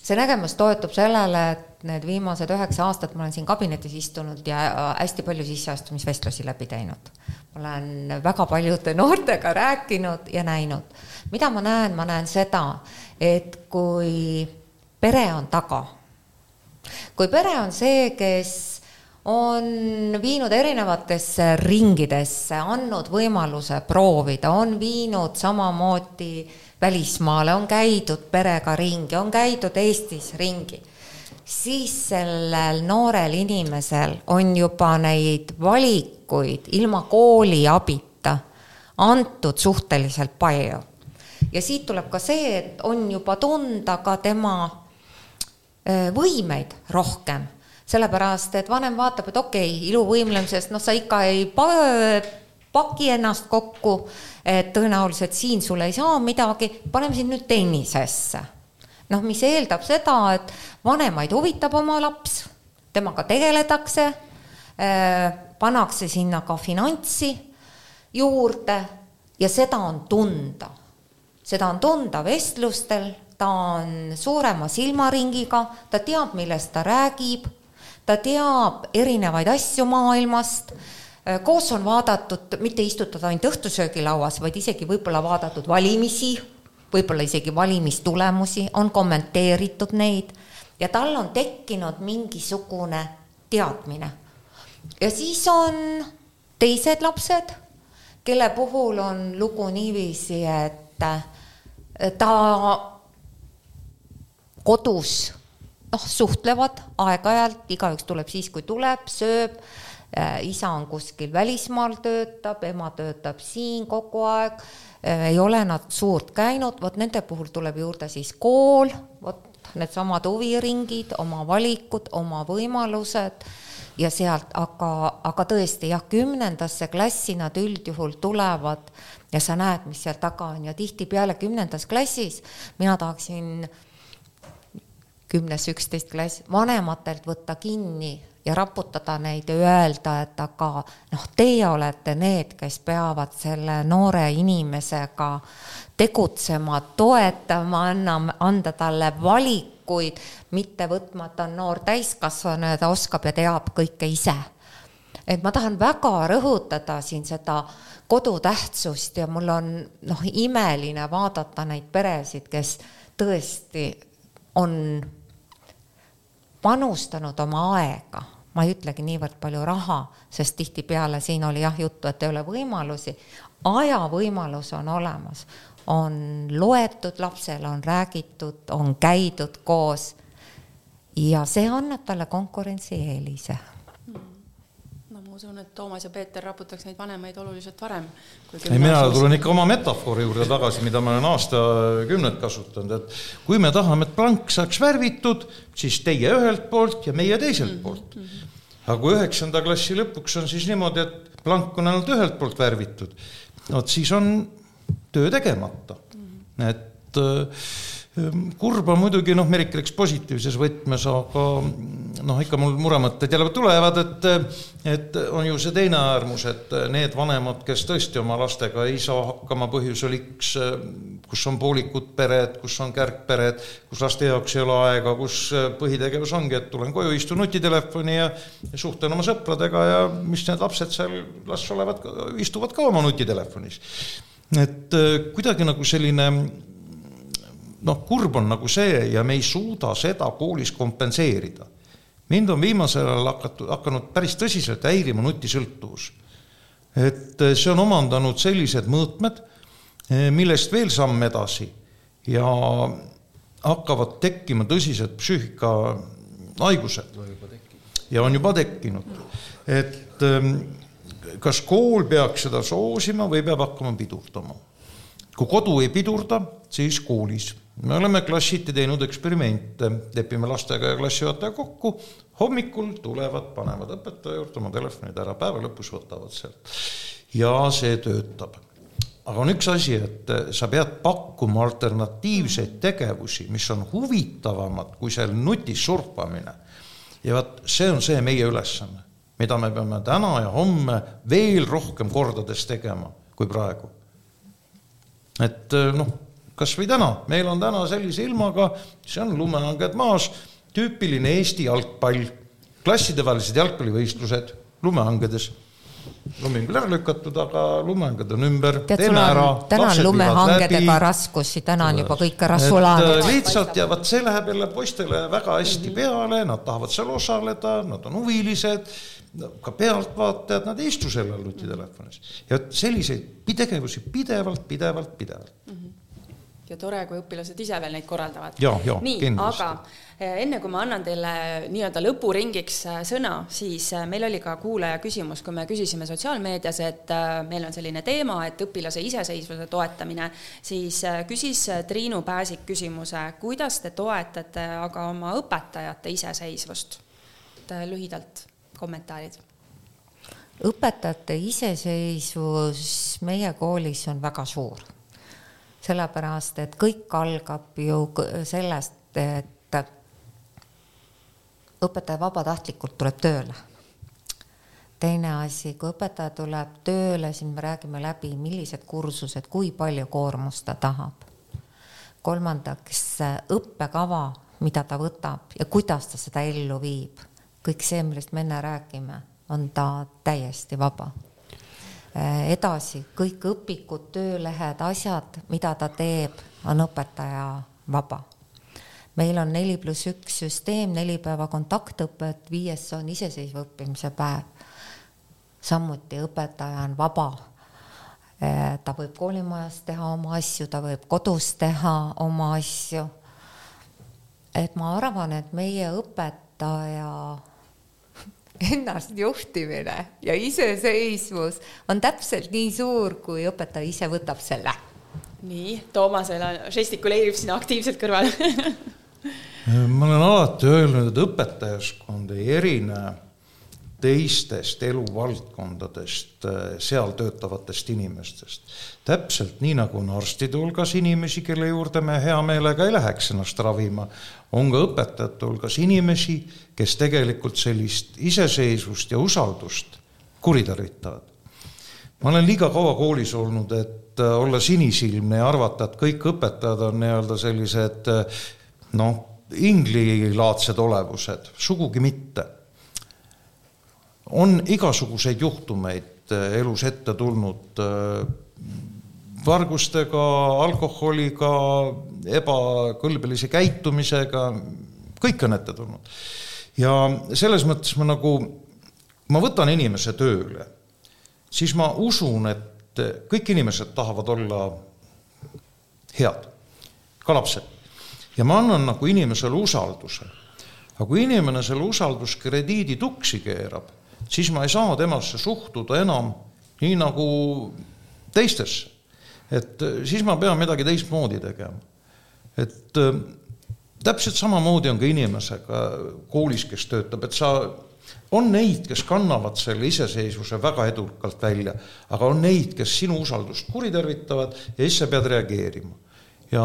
see nägemus toetub sellele, et need viimased üheksa aastat ma olen siin kabinetis istunud ja hästi palju sisseastumisvestlusi läbi teinud. ma olen väga paljude noortega rääkinud ja näinud. mida ma näen, ma näen seda, et kui pere on taga kui pere on see, kes on viinud erinevatesse ringidesse, andnud võimaluse proovida, on viinud samamoodi välismaale, on käidud perega ringi, on käidud Eestis ringi, siis sellel noorel inimesel on juba neid valikuid ilma kooli abita antud suhteliselt palju. ja siit tuleb ka see, et on juba tunda ka tema võimeid rohkem, sellepärast et vanem vaatab, et okei okay,, iluvõimlemisest, noh, sa ikka ei paki ennast kokku, et tõenäoliselt siin sul ei saa midagi, paneme sind nüüd tennisesse. noh, mis eeldab seda, et vanemaid huvitab oma laps, temaga tegeletakse, äh, pannakse sinna ka finantsi juurde ja seda on tunda. seda on tunda vestlustel ta on suurema silmaringiga, ta teab, millest ta räägib, ta teab erinevaid asju maailmast, koos on vaadatud, mitte istutud ainult õhtusöögilauas, vaid isegi võib-olla vaadatud valimisi, võib-olla isegi valimistulemusi, on kommenteeritud neid ja tal on tekkinud mingisugune teadmine. ja siis on teised lapsed, kelle puhul on lugu niiviisi, et ta kodus noh, suhtlevad aeg-ajalt, igaüks tuleb siis, kui tuleb, sööb, äh, isa on kuskil välismaal, töötab, ema töötab siin kogu aeg, äh, ei ole nad suurt käinud, vot nende puhul tuleb juurde siis kool, vot needsamad huviringid, oma valikud, oma võimalused ja sealt, aga, aga tõesti jah, kümnendasse klassi nad üldjuhul tulevad ja sa näed, mis seal taga on. Ja tihtipeale kümnendas klassis mina tahaksin kümnes, üksteist klass, vanematelt võtta kinni ja raputada neid ja öelda, et aga noh, teie olete need, kes peavad selle noore inimesega tegutsema, toetama, annama, anda talle valikuid, mitte võtma, et ta on noor täiskasvanu ja ta oskab ja teab kõike ise. et ma tahan väga rõhutada siin seda kodu tähtsust ja mul on noh, imeline vaadata neid peresid, kes tõesti on panustanud oma aega, ma ei ütlegi niivõrd palju raha, sest tihtipeale siin oli jah juttu, et ei ole võimalusi, aja võimalus on olemas, on loetud lapsele, on räägitud, on käidud koos. Ja see annab talle konkurentsieelise ma usun, et Toomas ja Peeter raputaks neid vanemaid oluliselt varem. ei, mina tulen ikka oma metafoori juurde tagasi, mida ma olen aastakümneid kasutanud, et kui me tahame, et plank saaks värvitud, siis teie ühelt poolt ja meie teiselt -hmm. poolt. aga kui üheksanda klassi lõpuks on siis niimoodi, et plank on ainult ühelt poolt värvitud, vot siis on töö tegemata. -hmm. et äh, kurb on muidugi noh, Merike läks positiivses võtmes, aga noh, ikka mul muremõtted jälle tulevad, et et on ju see teine äärmus, et need vanemad, kes tõesti oma lastega ei saa hakkama põhjusel X, kus on poolikud pered, kus on kärgpered, kus laste jaoks ei ole aega, kus põhitegevus ongi, et tulen koju, istun nutitelefoni ja suhtlen oma sõpradega ja mis need lapsed seal las olevad, istuvad ka oma nutitelefonis. et kuidagi nagu selline noh, kurb on nagu see ja me ei suuda seda koolis kompenseerida. mind on viimasel ajal hakatud, hakanud päris tõsiselt häirima nutisõltuvus. et eh, see on omandanud sellised mõõtmed, eh, millest veel samm edasi ja hakkavad tekkima tõsised psüühikahaigused. ja on juba tekkinud, et ehm, kas kool peaks seda soosima või peab hakkama pidurdama? kui kodu ei pidurda, siis koolis me oleme klassiti teinud eksperimente, lepime lastega ja klassijuhataja kokku, hommikul tulevad, panevad õpetaja juurde oma telefonid ära, päeva lõpus võtavad sealt. ja see töötab. aga on üks asi, et sa pead pakkuma alternatiivseid tegevusi, mis on huvitavamad kui seal nutis surfamine. ja vot see on see meie ülesanne, mida me peame täna ja homme veel rohkem kordades tegema kui praegu. et noh kas või täna, meil on täna sellise ilmaga, see on lumehanged maas, tüüpiline Eesti jalgpall, klassidevahelised jalgpallivõistlused lumehangedes. Lumi on küll ära lükatud, aga lumehanged on ümber, täna on lumehangedega raskusi, täna on juba kõik ära sulanud. Äh, lihtsalt ja vot see läheb jälle poistele väga hästi mhm. peale, nad tahavad seal osaleda, nad on huvilised, ka pealtvaatajad, nad ei istu sellel nutitelefonis. ja vot selliseid tegevusi pidevalt, pidevalt, pidevalt. Mm. -hmm ja tore, kui õpilased ise veel neid korraldavad. nii, aga eh, enne kui ma annan teile nii-öelda lõpuringiks eh, sõna, siis eh, meil oli ka kuulaja küsimus, kui me küsisime sotsiaalmeedias, et meil on selline teema, et õpilase iseseisvuse toetamine, siis küsis Triinu Pääsik küsimuse, kuidas te toetate aga oma õpetajate iseseisvust? et lühidalt kommentaarid õpetajate iseseisvus meie koolis on väga suur sellepärast et kõik algab ju sellest, et õpetaja vabatahtlikult tuleb tööle. teine asi, kui õpetaja tuleb tööle, siis me räägime läbi, millised kursused, kui palju koormust ta tahab. kolmandaks, õppekava, mida ta võtab ja kuidas ta seda ellu viib. kõik see, millest me enne räägime, on ta täiesti vaba edasi kõik õpikud, töölehed, asjad, mida ta teeb, on õpetaja vaba. meil on neli pluss üks süsteem, neli päeva kontaktõpet, viies on iseseisva õppimise päev. samuti õpetaja on vaba. Äh, ta võib koolimajas teha oma asju, ta võib kodus teha oma asju. et ma arvan, et meie õpetaja ennastjuhtimine ja iseseisvus on täpselt nii suur, kui õpetaja ise võtab selle. nii, Toomasel žestikuleerib siin aktiivselt kõrval ma olen alati öelnud, et õpetajaskond ei erine teistest eluvaldkondadest äh, seal töötavatest inimestest. täpselt nii, nagu on arstide hulgas inimesi, kelle juurde me hea meelega ei läheks ennast ravima, on ka õpetajate hulgas inimesi, kes tegelikult sellist iseseisvust ja usaldust kuritarvitavad. ma olen liiga kaua koolis olnud, et äh, olla sinisilmne ja arvata, et kõik õpetajad on nii-öelda sellised äh, noh, inglilaadsed olevused, sugugi mitte on igasuguseid juhtumeid äh, elus ette tulnud äh, vargustega, alkoholiga, ebakõlbelise käitumisega, kõik on ette tulnud. ja selles mõttes ma nagu, ma võtan inimese tööle, siis ma usun, et kõik inimesed tahavad olla head, ka lapsed. ja ma annan nagu inimesele usalduse. aga kui inimene selle usalduskrediidi tuksi keerab siis ma ei saa temasse suhtuda enam nii nagu teistesse. et siis ma pean midagi teistmoodi tegema. et täpselt samamoodi on ka inimesega koolis, kes töötab, et sa, on neid, kes kannavad selle iseseisvuse väga edukalt välja, aga on neid, kes sinu usaldust kuritarvitavad ja siis sa pead reageerima. ja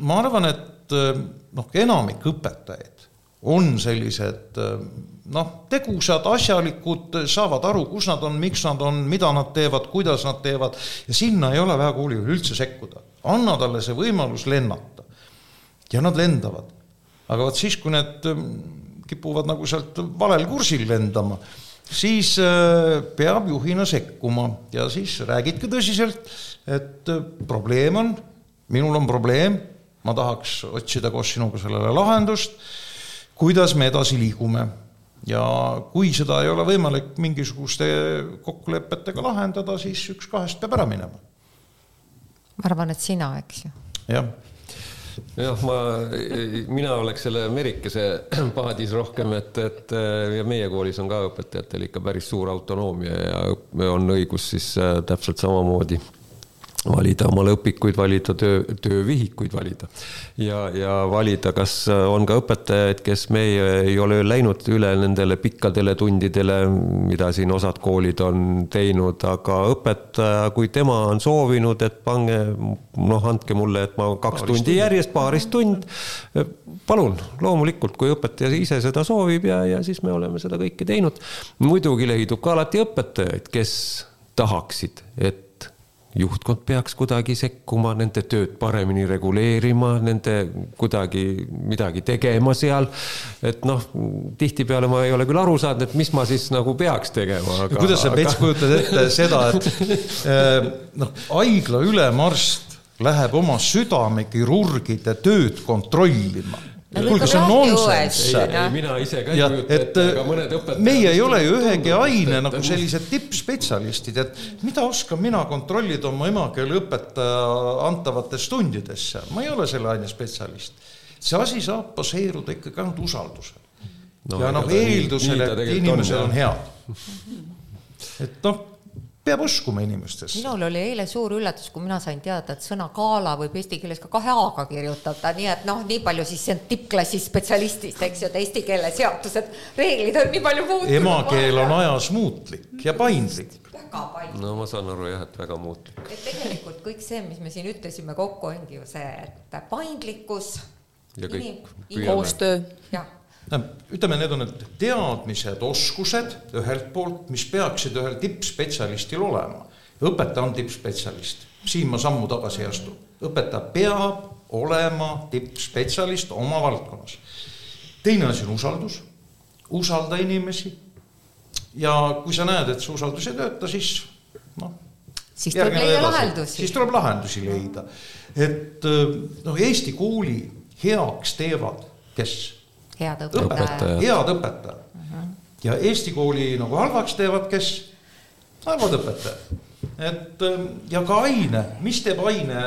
ma arvan, et noh, enamik õpetajaid on sellised noh, tegusad, asjalikud, saavad aru, kus nad on, miks nad on, mida nad teevad, kuidas nad teevad ja sinna ei ole vaja koolijuhil üldse sekkuda. anna talle see võimalus lennata ja nad lendavad. aga vot siis, kui need mm, kipuvad nagu sealt valel kursil lendama, siis äh, peab juhina sekkuma ja siis räägidki tõsiselt, et äh, probleem on, minul on probleem, ma tahaks otsida koos sinuga sellele lahendust, kuidas me edasi liigume ja kui seda ei ole võimalik mingisuguste kokkulepetega lahendada, siis üks kahest peab ära minema. ma arvan, et sina, eks ju. jah jah, ma, mina oleks selle Merikese paadis rohkem, et, et ja meie koolis on ka õpetajatel ikka päris suur autonoomia ja on õigus siis äh, täpselt samamoodi valida omale õpikuid, valida töö, töövihikuid valida. ja, ja valida, kas on ka õpetajaid, kes meie ei ole läinud üle nendele pikkadele tundidele, mida siin osad koolid on teinud, aga õpetaja, kui tema on soovinud, et pange, noh, andke mulle, et ma kaks paaris tundi järjest, paarist tund, palun, loomulikult, kui õpetaja ise seda soovib ja, ja siis me oleme seda kõike teinud. muidugi leidub ka alati õpetajaid, kes tahaksid, et juhtkond peaks kuidagi sekkuma, nende tööd paremini reguleerima, nende kuidagi midagi tegema seal. et noh, tihtipeale ma ei ole küll aru saanud, et mis ma siis nagu peaks tegema. kuidas sa, Mets, kujutad ette seda, et eh, noh, haigla ülemarst läheb oma südamekirurgide tööd kontrollima kuulge, see on nonsenss. mina ise ka ei kujuta ette, aga mõned õpetajad. meie ei ole ju ühegi aine nagu sellised tippspetsialistid, et mida oskan mina kontrollida oma emakeeleõpetaja antavates tundides seal, ma ei ole selle aine spetsialist. see asi saab baseeruda ikkagi ainult usaldusel no,. ja noh, eeldusel, et inimesed on head. et noh peab uskuma inimestesse. minul oli eile suur üllatus, kui mina sain teada, et sõna gala võib eesti keeles ka kahe A-ga kirjutada, nii et noh, nii palju siis see on tippklassi spetsialistist, eks ju, et eesti keele seadused, reeglid on nii palju muutunud. emakeel on ajas muutlik ja paindlik. väga paindlik. no ma saan aru jah, et väga muutlik. et tegelikult kõik see, mis me siin ütlesime kokku, ongi ju see, et paindlikkus. ja kõik. koostöö. jah ütleme, need on need teadmised, oskused ühelt poolt, mis peaksid ühel tippspetsialistil olema. õpetaja on tippspetsialist, siin ma sammu tagasi ei astu. õpetaja peab olema tippspetsialist oma valdkonnas. teine asi on usaldus, usalda inimesi. ja kui sa näed, et see usaldus ei tööta, siis noh. siis tuleb leida lahendusi. siis tuleb lahendusi leida, et noh, Eesti kooli heaks teevad, kes head õpetajad. head õpetajad uh. -huh. ja Eesti kooli nagu halvaks teevad, kes? halvad õpetajad. et ähm, ja ka aine, mis teeb aine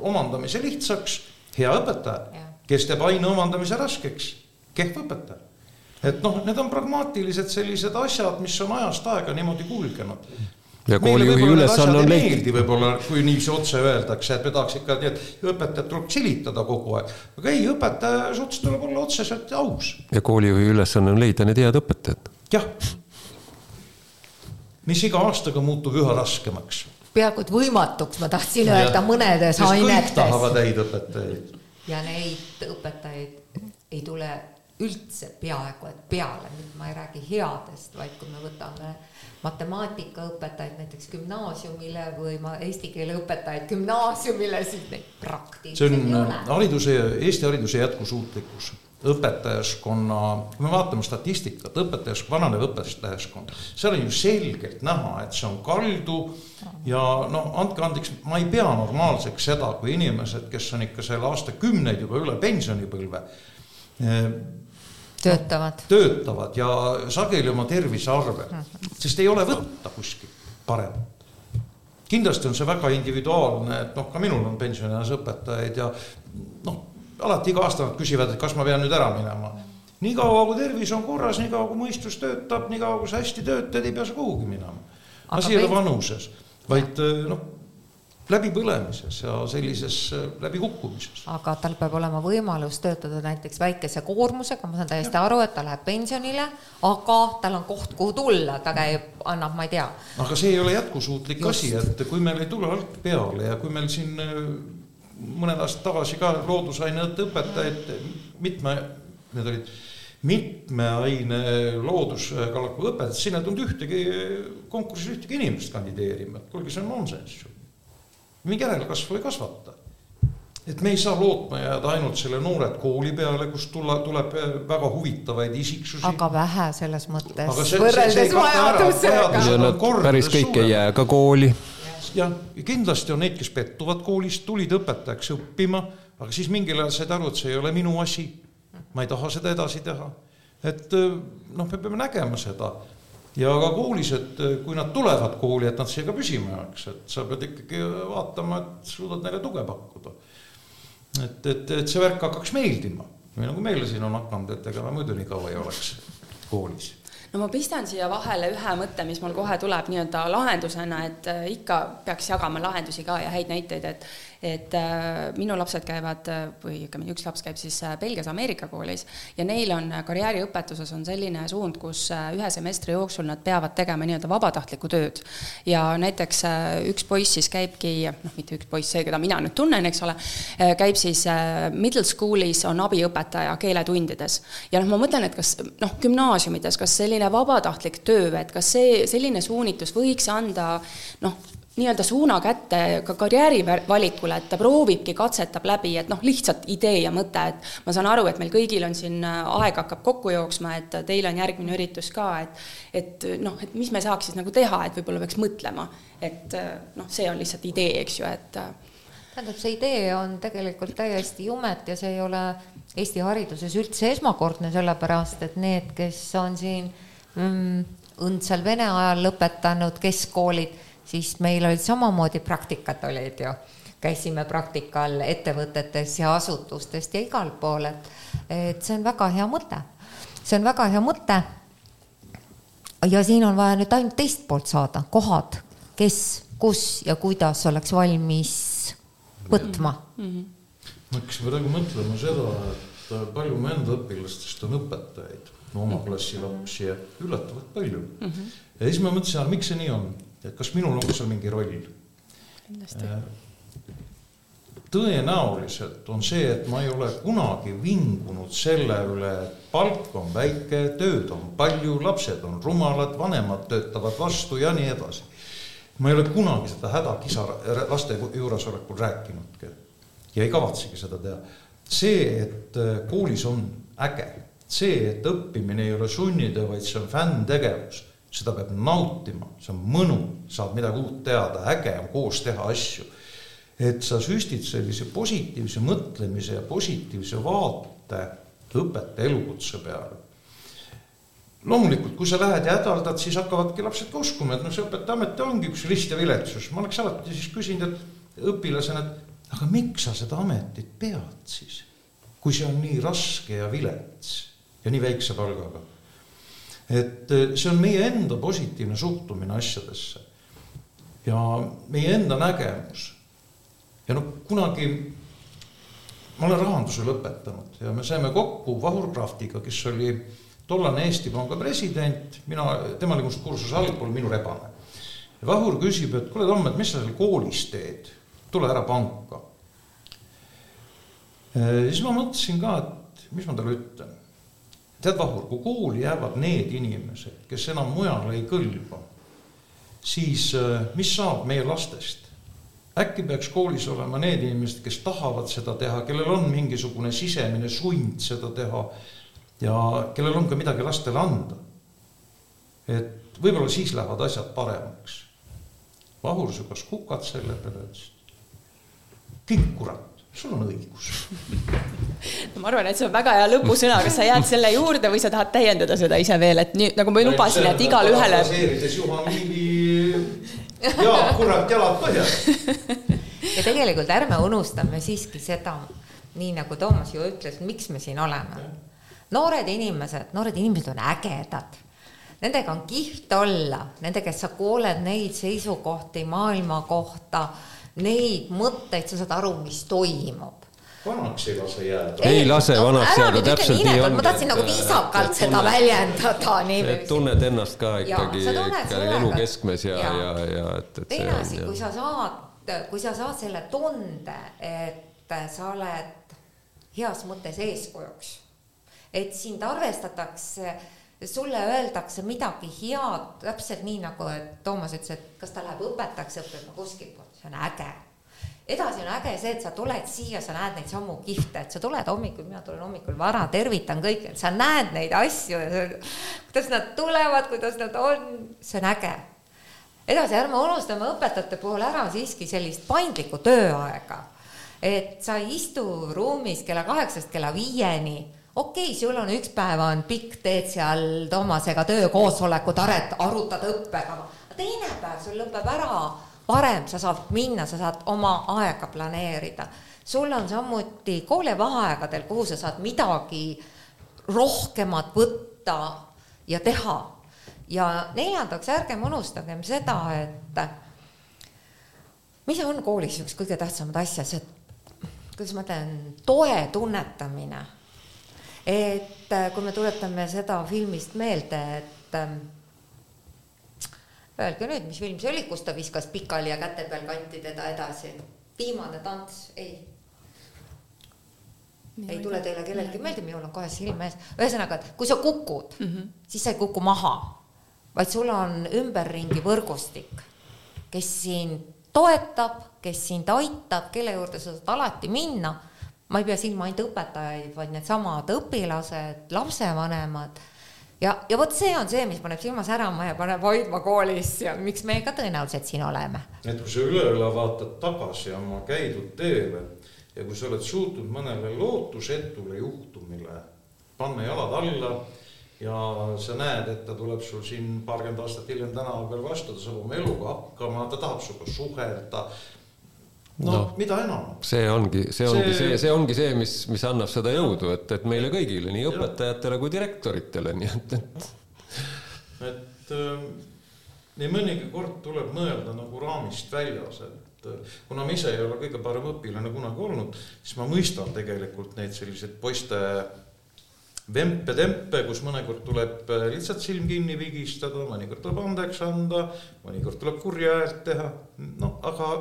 omandamise lihtsaks? hea õpetaja. kes teeb aine omandamise raskeks? kehv õpetaja. et noh, need on pragmaatilised sellised asjad, mis on ajast aega niimoodi kulgenud ja koolijuhi ülesanne on leida. meeldi võib-olla, kui niiviisi otse öeldakse, et me tahaks ikka, et õpetajat tuleb silitada kogu aeg. aga ei, õpetaja suhtes tuleb olla otseselt aus. ja koolijuhi ülesanne on leida need head õpetajad. jah. mis iga aastaga muutub üha raskemaks. peaaegu et võimatuks, ma tahtsin ja, öelda mõnedes ainetes. tahavad häid õpetajaid. ja neid õpetajaid ei tule üldse peaaegu et peale, nüüd ma ei räägi headest, vaid kui me võtame matemaatikaõpetajaid näiteks gümnaasiumile või ma eesti keele õpetajaid gümnaasiumile, siis neid praktiliselt ei ole. on hariduse, Eesti hariduse jätkusuutlikkus, õpetajaskonna, kui me vaatame statistikat, õpetajask-, vananev õpetajaskond, seal on ju selgelt näha, et see on kaldu ja no andke andeks, ma ei pea normaalseks seda, kui inimesed, kes on ikka seal aastakümneid juba üle pensionipõlve töötavad. töötavad ja sageli oma tervise arvel, sest ei ole võtta kuskilt paremat. kindlasti on see väga individuaalne, et noh, ka minul on pensionieas õpetajaid ja noh, alati iga aasta nad küsivad, et kas ma pean nüüd ära minema. niikaua kui tervis on korras, niikaua kui mõistus töötab, niikaua kui sa hästi töötad, ei pea sa kuhugi minema. asi ei ole vanuses, vaid noh läbipõlemises ja sellises äh, läbikukkumises. aga tal peab olema võimalus töötada näiteks väikese koormusega, ma saan täiesti aru, et ta läheb pensionile, aga tal on koht, kuhu tulla, ta käib, annab, ma ei tea. aga see ei ole jätkusuutlik Just. asi, et kui meil ei tule alt peale ja kui meil siin äh, mõned aastad tagasi ka loodusaineõppe õpetajaid, mitme, need olid mitme aine looduskallaku õpetajad, sinna ei tulnud ühtegi konkursil ühtegi inimest kandideerima, et kuulge, see on nonsenss ju mingi järelkasvu ei kasvata. et me ei saa lootma jääda ainult selle noored kooli peale, kust tulla, tuleb väga huvitavaid isiksusi. aga vähe selles mõttes. võrreldes vajadusega. päris kõik ei jää ka kooli. jah, kindlasti on neid, kes pettuvad koolist, tulid õpetajaks õppima, aga siis mingil ajal said aru, et see ei ole minu asi. ma ei taha seda edasi teha. et noh, me peame nägema seda ja ka koolis, et eh, kui nad tulevad kooli, et nad siia ka püsima jääks, et sa pead ikkagi vaatama, et suudad neile tuge pakkuda. et, et, et see värk hakkaks meeldima või nagu meile siin on hakanud, et ega me muidu nii kaua ei oleks koolis no ma pistan siia vahele ühe mõtte, mis mul kohe tuleb nii-öelda lahendusena, et eh, ikka peaks jagama lahendusi ka ja häid näiteid, et et äh, minu lapsed käivad äh, või ütleme, üks laps käib siis äh, Belgias Ameerika koolis ja neil on karjääriõpetuses on selline suund, kus ühe semestri jooksul nad peavad tegema nii-öelda vabatahtlikku tööd. ja näiteks üks poiss siis käibki, noh, mitte üks poiss, see, keda mina nüüd tunnen, eks ole, käib siis middle school'is, on abiõpetaja keeletundides. ja noh, ma mõtlen, et kas noh, gümnaasiumides, kas selline vabatahtlik töö, et kas see, selline suunitlus võiks anda noh, nii-öelda suuna kätte ka karjäärivalikule, et ta proovibki, katsetab läbi, et noh, lihtsalt idee ja mõte, et ma saan aru, et meil kõigil on siin äh, aeg hakkab kokku jooksma, et teil on järgmine üritus ka, et et noh, et mis me saaks siis nagu teha, et võib-olla peaks mõtlema, et äh, noh, see on lihtsalt idee, eks ju, et äh, tähendab, see idee on tegelikult täiesti jumet ja see ei ole Eesti hariduses üldse esmakordne, sellepärast et need, kes on siin mm, õndsal vene ajal lõpetanud keskkoolid siis meil olid samamoodi praktikad olid ju, käisime praktikal ettevõtetes ja asutustest ja igal pool, et, et see on väga hea mõte. see on väga hea mõte. ja siin on vaja nüüd ainult teist poolt saada, kohad, kes, kus ja kuidas oleks valmis võtma mm. -hmm. ma hakkasin praegu mõtlema seda, et palju mu enda õpilastest on õpetajaid, oma klassi lapsi ja üllatavalt palju mm. -hmm. ja siis ma mõtlesin, miks see nii on et kas minul on seal mingi roll? Äh, tõenäoliselt on see, et ma ei ole kunagi vingunud selle üle, et palk on väike, tööd on palju, lapsed on rumalad, vanemad töötavad vastu ja nii edasi. ma ei ole kunagi seda hädakisa laste juuresolekul rääkinudki ja ei kavatsegi seda teha. see, et äh, koolis on äge, see, et õppimine ei ole sunnitöö, vaid see on fänntegevus seda peab nautima, see on mõnu, saad midagi uut teada, äge on koos teha asju. et sa süstid sellise positiivse mõtlemise ja positiivse vaate õpetaja elukutse peale. loomulikult, kui sa lähed ja hädaldad, siis hakkavadki lapsed ka uskuma, et noh, see õpetajaamet ongi üks rist ja viletsus, ma oleks alati siis küsinud, et õpilasena, et aga miks sa seda ametit pead siis, kui see on nii raske ja vilets ja nii väikse palgaga et eh, see on meie enda positiivne suhtumine asjadesse ja meie enda nägemus. ja noh, kunagi ma olen rahanduse lõpetanud ja me saime kokku Vahur Kraftiga, kes oli tollane Eesti Panga president, mina, tema oli must kursuse allpool, minu rebane. Vahur küsib, et kuule, Tom, et mis sa seal koolis teed, tule ära panka. siis ma mõtlesin ka, et mis ma talle ütlen tead, Vahur, kui kooli jäävad need inimesed, kes enam mujale ei kõlba, siis äh, mis saab meie lastest? äkki peaks koolis olema need inimesed, kes tahavad seda teha, kellel on mingisugune sisemine sund seda teha ja kellel on ka midagi lastele anda. et võib-olla siis lähevad asjad paremaks. Vahur sügas kukad selle peale, ütles, kink kurat sul on õigus no ma arvan, et see on väga hea lõpusõna, kas sa jääd selle juurde või sa tahad täiendada seda ise veel, et nii nagu ma lubasin, et igale ühele. Juhan Liivi ja kurat jalad põhjas. ja tegelikult ärme unustame siiski seda, nii nagu Toomas ju ütles, miks me siin oleme. noored inimesed, noored inimesed on ägedad. Nendega on kihvt olla, nende käest sa kuuled neid seisukohti maailma kohta, neid mõtteid, sa saad aru, mis toimub vanaks ei lase jääda. ei lase vanaks jääda, täpselt nii ongi. ma tahtsin nagu viisakalt seda tunned, väljendada niiviisi. tunned ennast ka ikkagi ikka elu keskmes ja, ja, ja, ja et, et teine asi, kui sa saad, kui sa saad selle tunde, et sa oled heas mõttes eeskujuks, et sind arvestatakse sulle öeldakse midagi head, täpselt nii nagu, et Toomas ütles, et kas ta läheb õpetajaks õppima kuskilt, see on äge edasi on äge see, et sa tuled siia, sa näed neid samu kihvte, et sa tuled hommikul, mina tulen hommikul vara, tervitan kõiki, sa näed neid asju, kuidas nad tulevad, kuidas nad on, see on äge. edasi, ärme unustame õpetajate puhul ära siiski sellist paindlikku tööaega. et sa ei istu ruumis kella kaheksast kella viieni okei okay,, sul on üks päev on pikk, teed seal Toomasega töökoosolekut, arutad õppekava, teine päev sul lõpeb ära varem sa saad minna, sa saad oma aega planeerida. sul on samuti koolivaheaegadel, kuhu sa saad midagi rohkemat võtta ja teha. ja neljandaks, ärgem unustagem seda, et mis on koolis üks kõige tähtsamad asja, see, kuidas ma ütlen, toe tunnetamine. et kui me tuletame seda filmist meelde, et Öelge nüüd, mis film see oli, kus ta viskas pikali ja käte peal kanti teda edasi? viimane tants, ei. ei tule teile kellelgi meelde, minul on kohe silm ees. ühesõnaga, et kui sa kukud mm, -hmm. siis sa ei kuku maha, vaid sul on ümberringi võrgustik, kes sind toetab, kes sind aitab, kelle juurde sa saad alati minna. ma ei pea silma ainult õpetajaid, vaid needsamad õpilased, lapsevanemad ja, ja vot see on see, mis paneb silma särama ja paneb hoidma koolis ja miks me ka tõenäoliselt siin oleme. et kui sa üle-üle vaatad tagasi oma käidud teele ja kui sa oled suutnud mõnele lootusetule juhtumile panna jalad alla ja sa näed, et ta tuleb sul siin paarkümmend aastat hiljem tänava peal vastu, ta saab oma eluga hakkama, ta tahab sinuga suhelda no, no mida enam. see ongi, see ongi see, see, see ongi see, mis, mis annab seda jõudu, et, et meile kõigile, nii õpetajatele kui direktoritele, nii et, et. et äh, nii mõnigi kord tuleb mõelda nagu raamist väljas, et äh, kuna ma ise ei ole kõige parem õpilane kunagi olnud, siis ma mõistan tegelikult neid selliseid poiste vempe-tempe, kus mõnikord tuleb äh, lihtsalt silm kinni vigistada, mõnikord tuleb andeks anda, mõnikord tuleb kurja häält teha, noh, aga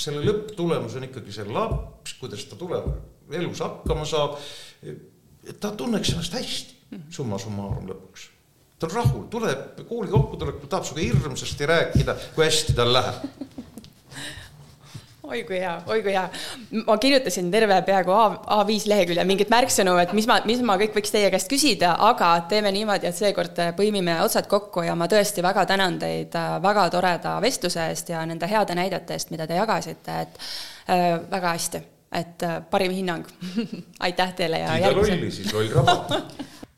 selle lõpptulemus on ikkagi see laps, kuidas ta tuleb, elus hakkama saab. et ta tunneks ennast hästi, summa summarum lõpuks. ta on rahul, tuleb kooli kokkutulekul, tahab sinuga hirmsasti rääkida, kui hästi tal läheb oi kui hea, oi kui hea. ma kirjutasin terve peaaegu A, A5 lehekülje mingeid märksõnu, et mis ma, mis ma kõik võiks teie käest küsida, aga teeme niimoodi, et seekord põimime otsad kokku ja ma tõesti väga tänan teid äh, väga toreda vestluse eest ja nende heade näidete eest, mida te jagasite, et äh, väga hästi, et äh, parim hinnang. Aitäh teile ja kiida rolli siis, roll rabab